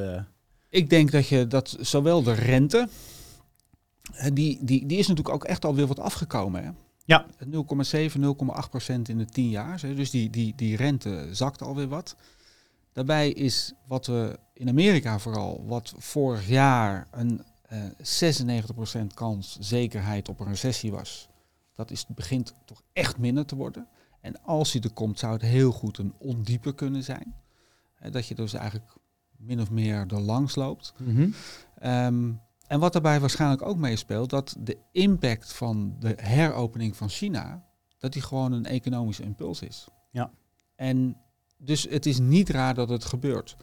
Ik denk dat je dat zowel de rente, die, die, die is natuurlijk ook echt alweer wat afgekomen. Hè? Ja. 0,7, 0,8 procent in de 10 jaar. Dus die, die, die rente zakt alweer wat. Daarbij is wat we in Amerika vooral, wat vorig jaar een uh, 96% kans zekerheid op een recessie was. Dat is, begint toch echt minder te worden. En als hij er komt, zou het heel goed een ondiepe kunnen zijn. dat je dus eigenlijk min of meer er langs loopt. Mhm. Ehm, en wat daarbij waarschijnlijk ook meespeelt, dat de impact van de heropening van China, dat die gewoon een economische impuls is. Ja. En dus het is niet raar dat het gebeurt.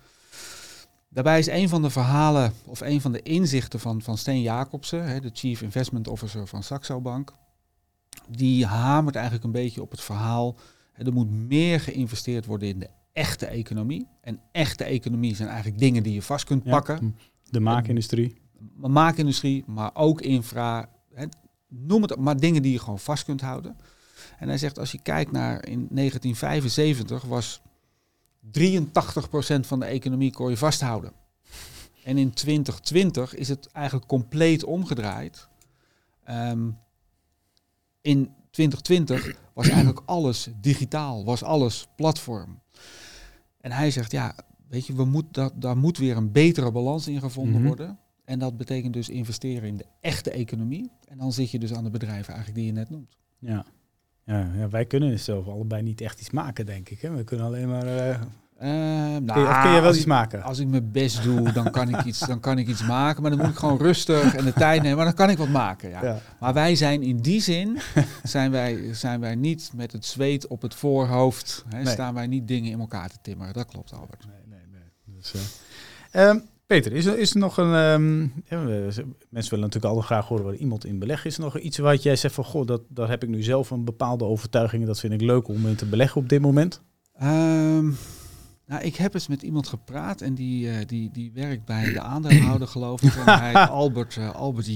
Daarbij is een van de verhalen of een van de inzichten van, van Steen Jacobsen, de Chief Investment Officer van Saxo Bank, die hamert eigenlijk een beetje op het verhaal. Er moet meer geïnvesteerd worden in de echte economie. En echte economie zijn eigenlijk dingen die je vast kunt pakken. de maakindustrie. De maakindustrie, maar ook infra. Hè, noem het maar dingen die je gewoon vast kunt houden. En hij zegt, als je kijkt naar in 1975 was 83% van de economie kon je vasthouden. En in 2020 is het eigenlijk compleet omgedraaid. Um, in 2020 was eigenlijk alles digitaal, was alles platform. En hij zegt, ja, weet je, we moet, dat, daar moet weer een betere balans in gevonden mhm. worden. En dat betekent dus investeren in de echte economie. En dan zit je dus aan de bedrijven eigenlijk die je net noemt. Ja, ja, ja wij kunnen zelf allebei niet echt iets maken, denk ik. Hè? We kunnen alleen maar uh, uh, nou, kun, je, kun, je, wel iets maken? Als ik mijn best doe, dan kan, ik iets, dan kan ik iets maken. Maar dan moet ik gewoon rustig en de tijd nemen. Maar dan kan ik wat maken. Ja. Maar wij zijn in die zin, zijn wij, zijn wij niet met het zweet op het voorhoofd. Hè, Staan wij niet dingen in elkaar te timmeren. Dat klopt, Albert. Nee, nee, nee. Dus, uh, um, Peter, is er, is er nog een. Um, ja, mensen willen natuurlijk altijd graag horen waar iemand in beleggen. Is er nog iets wat jij zegt van goh, dat, daar heb ik nu zelf een bepaalde overtuiging. Dat vind ik leuk om in te beleggen op dit moment? Um, nou, ik heb eens met iemand gepraat en die, uh, die, die werkt bij de aandeelhouder, geloof ik. En hij Albert, uh, Albert J.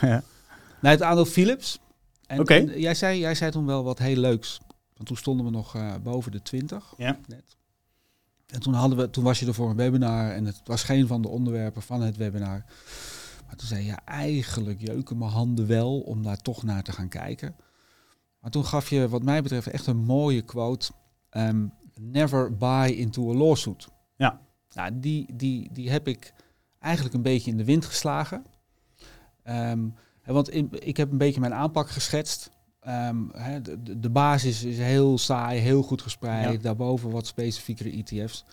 ja. Nou, het aandeel Philips. En, en, jij, zei, jij zei toen wel wat heel leuks. Want toen stonden we nog uh, boven de 20. Ja. Net. En toen, hadden we, toen was je er voor een webinar en het was geen van de onderwerpen van het webinar. Maar toen zei je, eigenlijk jeuken mijn handen wel om daar toch naar te gaan kijken. Maar toen gaf je, wat mij betreft, echt een mooie quote. Um, never buy into a lawsuit. Ja. Nou, die, die, die heb ik eigenlijk een beetje in de wind geslagen. Um, want in, ik heb een beetje mijn aanpak geschetst. Um, de, de, basis is heel saai, heel goed gespreid. Daarboven wat specifiekere ETF's.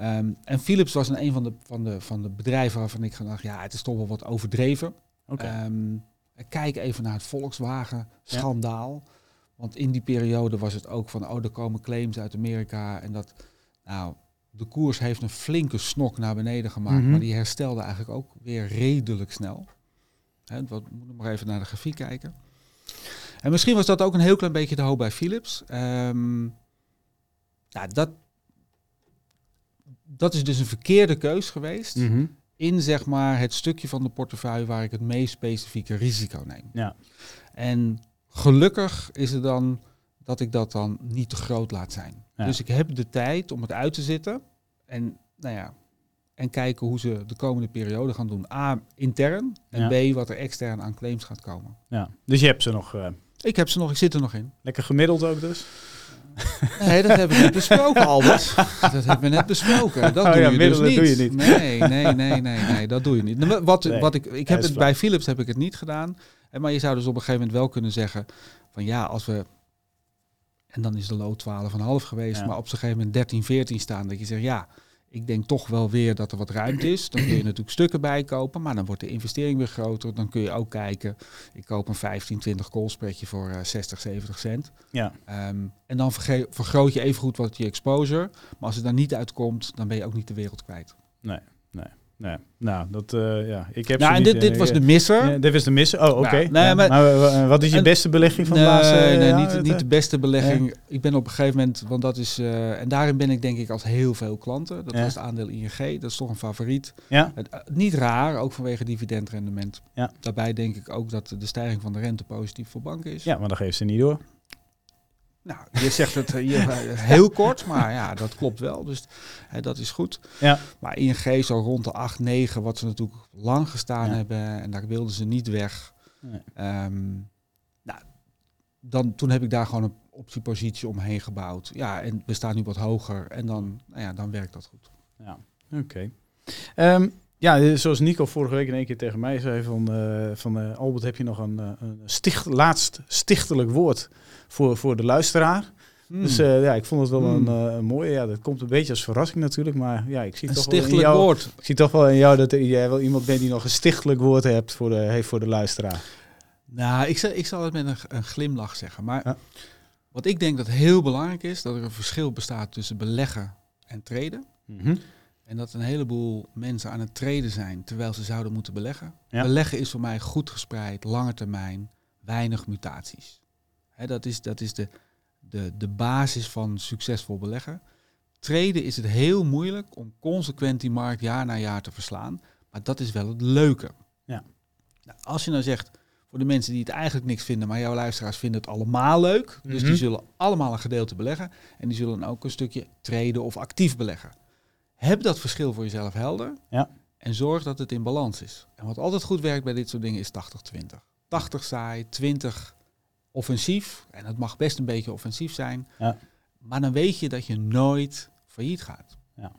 Um, en Philips was een, een van, de, van, de, van de bedrijven waarvan ik dacht, ja, het is toch wel wat overdreven. Okay. Kijk even naar het Volkswagen-schandaal. Want in die periode was het ook van, oh, er komen claims uit Amerika. En dat, nou, de koers heeft een flinke snok naar beneden gemaakt. Mhm. Maar die herstelde eigenlijk ook weer redelijk snel. Hè, wat, moet maar even naar de grafiek kijken. En misschien was dat ook een heel klein beetje de hoop bij Philips. Um, ja, dat, dat is dus een verkeerde keus geweest. Mhm. In zeg maar het stukje van de portefeuille waar ik het meest specifieke risico neem. Ja. En gelukkig is het dan dat ik dat dan niet te groot laat zijn. Dus ik heb de tijd om het uit te zitten. En nou ja, en kijken hoe ze de komende periode gaan doen. A, intern. En B, wat er extern aan claims gaat komen. Ja. Dus je hebt ze nog... Uh... Ik heb ze nog, ik zit er nog in. Lekker gemiddeld ook dus? Nee, dat hebben we net besproken, Albert. Dat hebben we net besproken. Dat oh, doe, ja, je dus niet. doe je niet. Nee, nee, nee, nee, nee, dat doe je niet. Wat, wat ik, ik heb het bij Philips heb ik het niet gedaan. Maar je zou dus op een gegeven moment wel kunnen zeggen van ja, als we en dan is de lood 12,5 geweest, maar op een gegeven moment 13, 14 staan, dat je zegt ja, ik denk toch wel weer dat er wat ruimte is. Dan kun je natuurlijk stukken bijkopen, maar dan wordt de investering weer groter. Dan kun je ook kijken, ik koop een 15, 20 koolspretje voor uh, 60, 70 cent. Ja. Um, en dan vergroot je even goed wat je exposure. Maar als het dan niet uitkomt, dan ben je ook niet de wereld kwijt. Nee, nee. Nee, nou, dat, uh, ja, ik heb nou, en dit, dit was de misser. dit was de misser, oh, oké. nee, maar, maar, wat is je beste belegging van de laatste? Nee, niet, niet de beste belegging. Ik ben op een gegeven moment, want dat is, uh, en daarin ben ik denk ik als heel veel klanten. Dat was het aandeel ING, dat is toch een favoriet. Ja. Niet raar, ook vanwege dividendrendement. Ja. Daarbij denk ik ook dat de stijging van de rente positief voor banken is. Ja, maar dan geeft ze niet door. Nou, je zegt het hier heel kort, maar ja, dat klopt wel. Dus hè, dat is goed. Ja. Maar ING zo rond de 8, 9, wat ze natuurlijk lang gestaan hebben. En daar wilden ze niet weg. Nee. Um, nou, dan, toen heb ik daar gewoon een optiepositie omheen gebouwd. Ja, en we staan nu wat hoger. En dan, nou ja, dan werkt dat goed. Ja, oké. Okay. Um, ja, zoals Nico vorige week in één keer tegen mij zei van, uh, van uh, Albert, heb je nog een, een sticht, laatst stichtelijk woord voor, voor de luisteraar? Hmm. Dus ja, ik vond het wel hmm. een, een, mooie. Ja, dat komt een beetje als verrassing natuurlijk, maar ja, ik zie een toch wel in jou, woord. Ik zie toch wel in jou dat jij wel iemand bent die nog een stichtelijk woord hebt voor de, heeft voor de luisteraar. Nou, ik zal, ik zal het met een, een glimlach zeggen, maar ja. wat ik denk dat heel belangrijk is, dat er een verschil bestaat tussen beleggen en traden. Mm en dat een heleboel mensen aan het treden zijn terwijl ze zouden moeten beleggen. Beleggen is voor mij goed gespreid, lange termijn, weinig mutaties. dat is, dat is de, de, de basis van succesvol beleggen. Treden is het heel moeilijk om consequent die markt jaar na jaar te verslaan. Maar dat is wel het leuke. Ja. Nou, als je nou zegt, voor de mensen die het eigenlijk niks vinden, maar jouw luisteraars vinden het allemaal leuk. Dus die mhm. zullen allemaal een gedeelte beleggen. En die zullen ook een stukje treden of actief beleggen. Heb dat verschil voor jezelf helder. Ja. En zorg dat het in balans is. En wat altijd goed werkt bij dit soort dingen is 80-20. 80 saai, 20 offensief. En het mag best een beetje offensief zijn. Ja. Maar dan weet je dat je nooit failliet gaat. Ja.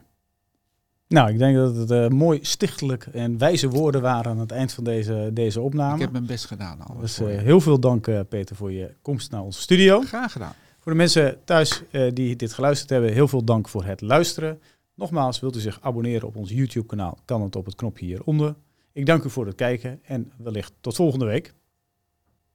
Nou, ik denk dat het uh, mooi stichtelijk en wijze woorden waren aan het eind van deze, deze opname. Ik heb mijn best gedaan. Al dus uh, heel veel dank, uh, Peter, voor je komst naar onze studio. Graag gedaan. Voor de mensen thuis die dit geluisterd hebben, heel veel dank voor het luisteren. Nogmaals, wilt u zich abonneren op ons YouTube-kanaal, kan het op het knopje hieronder. Ik dank u voor het kijken en wellicht tot volgende week.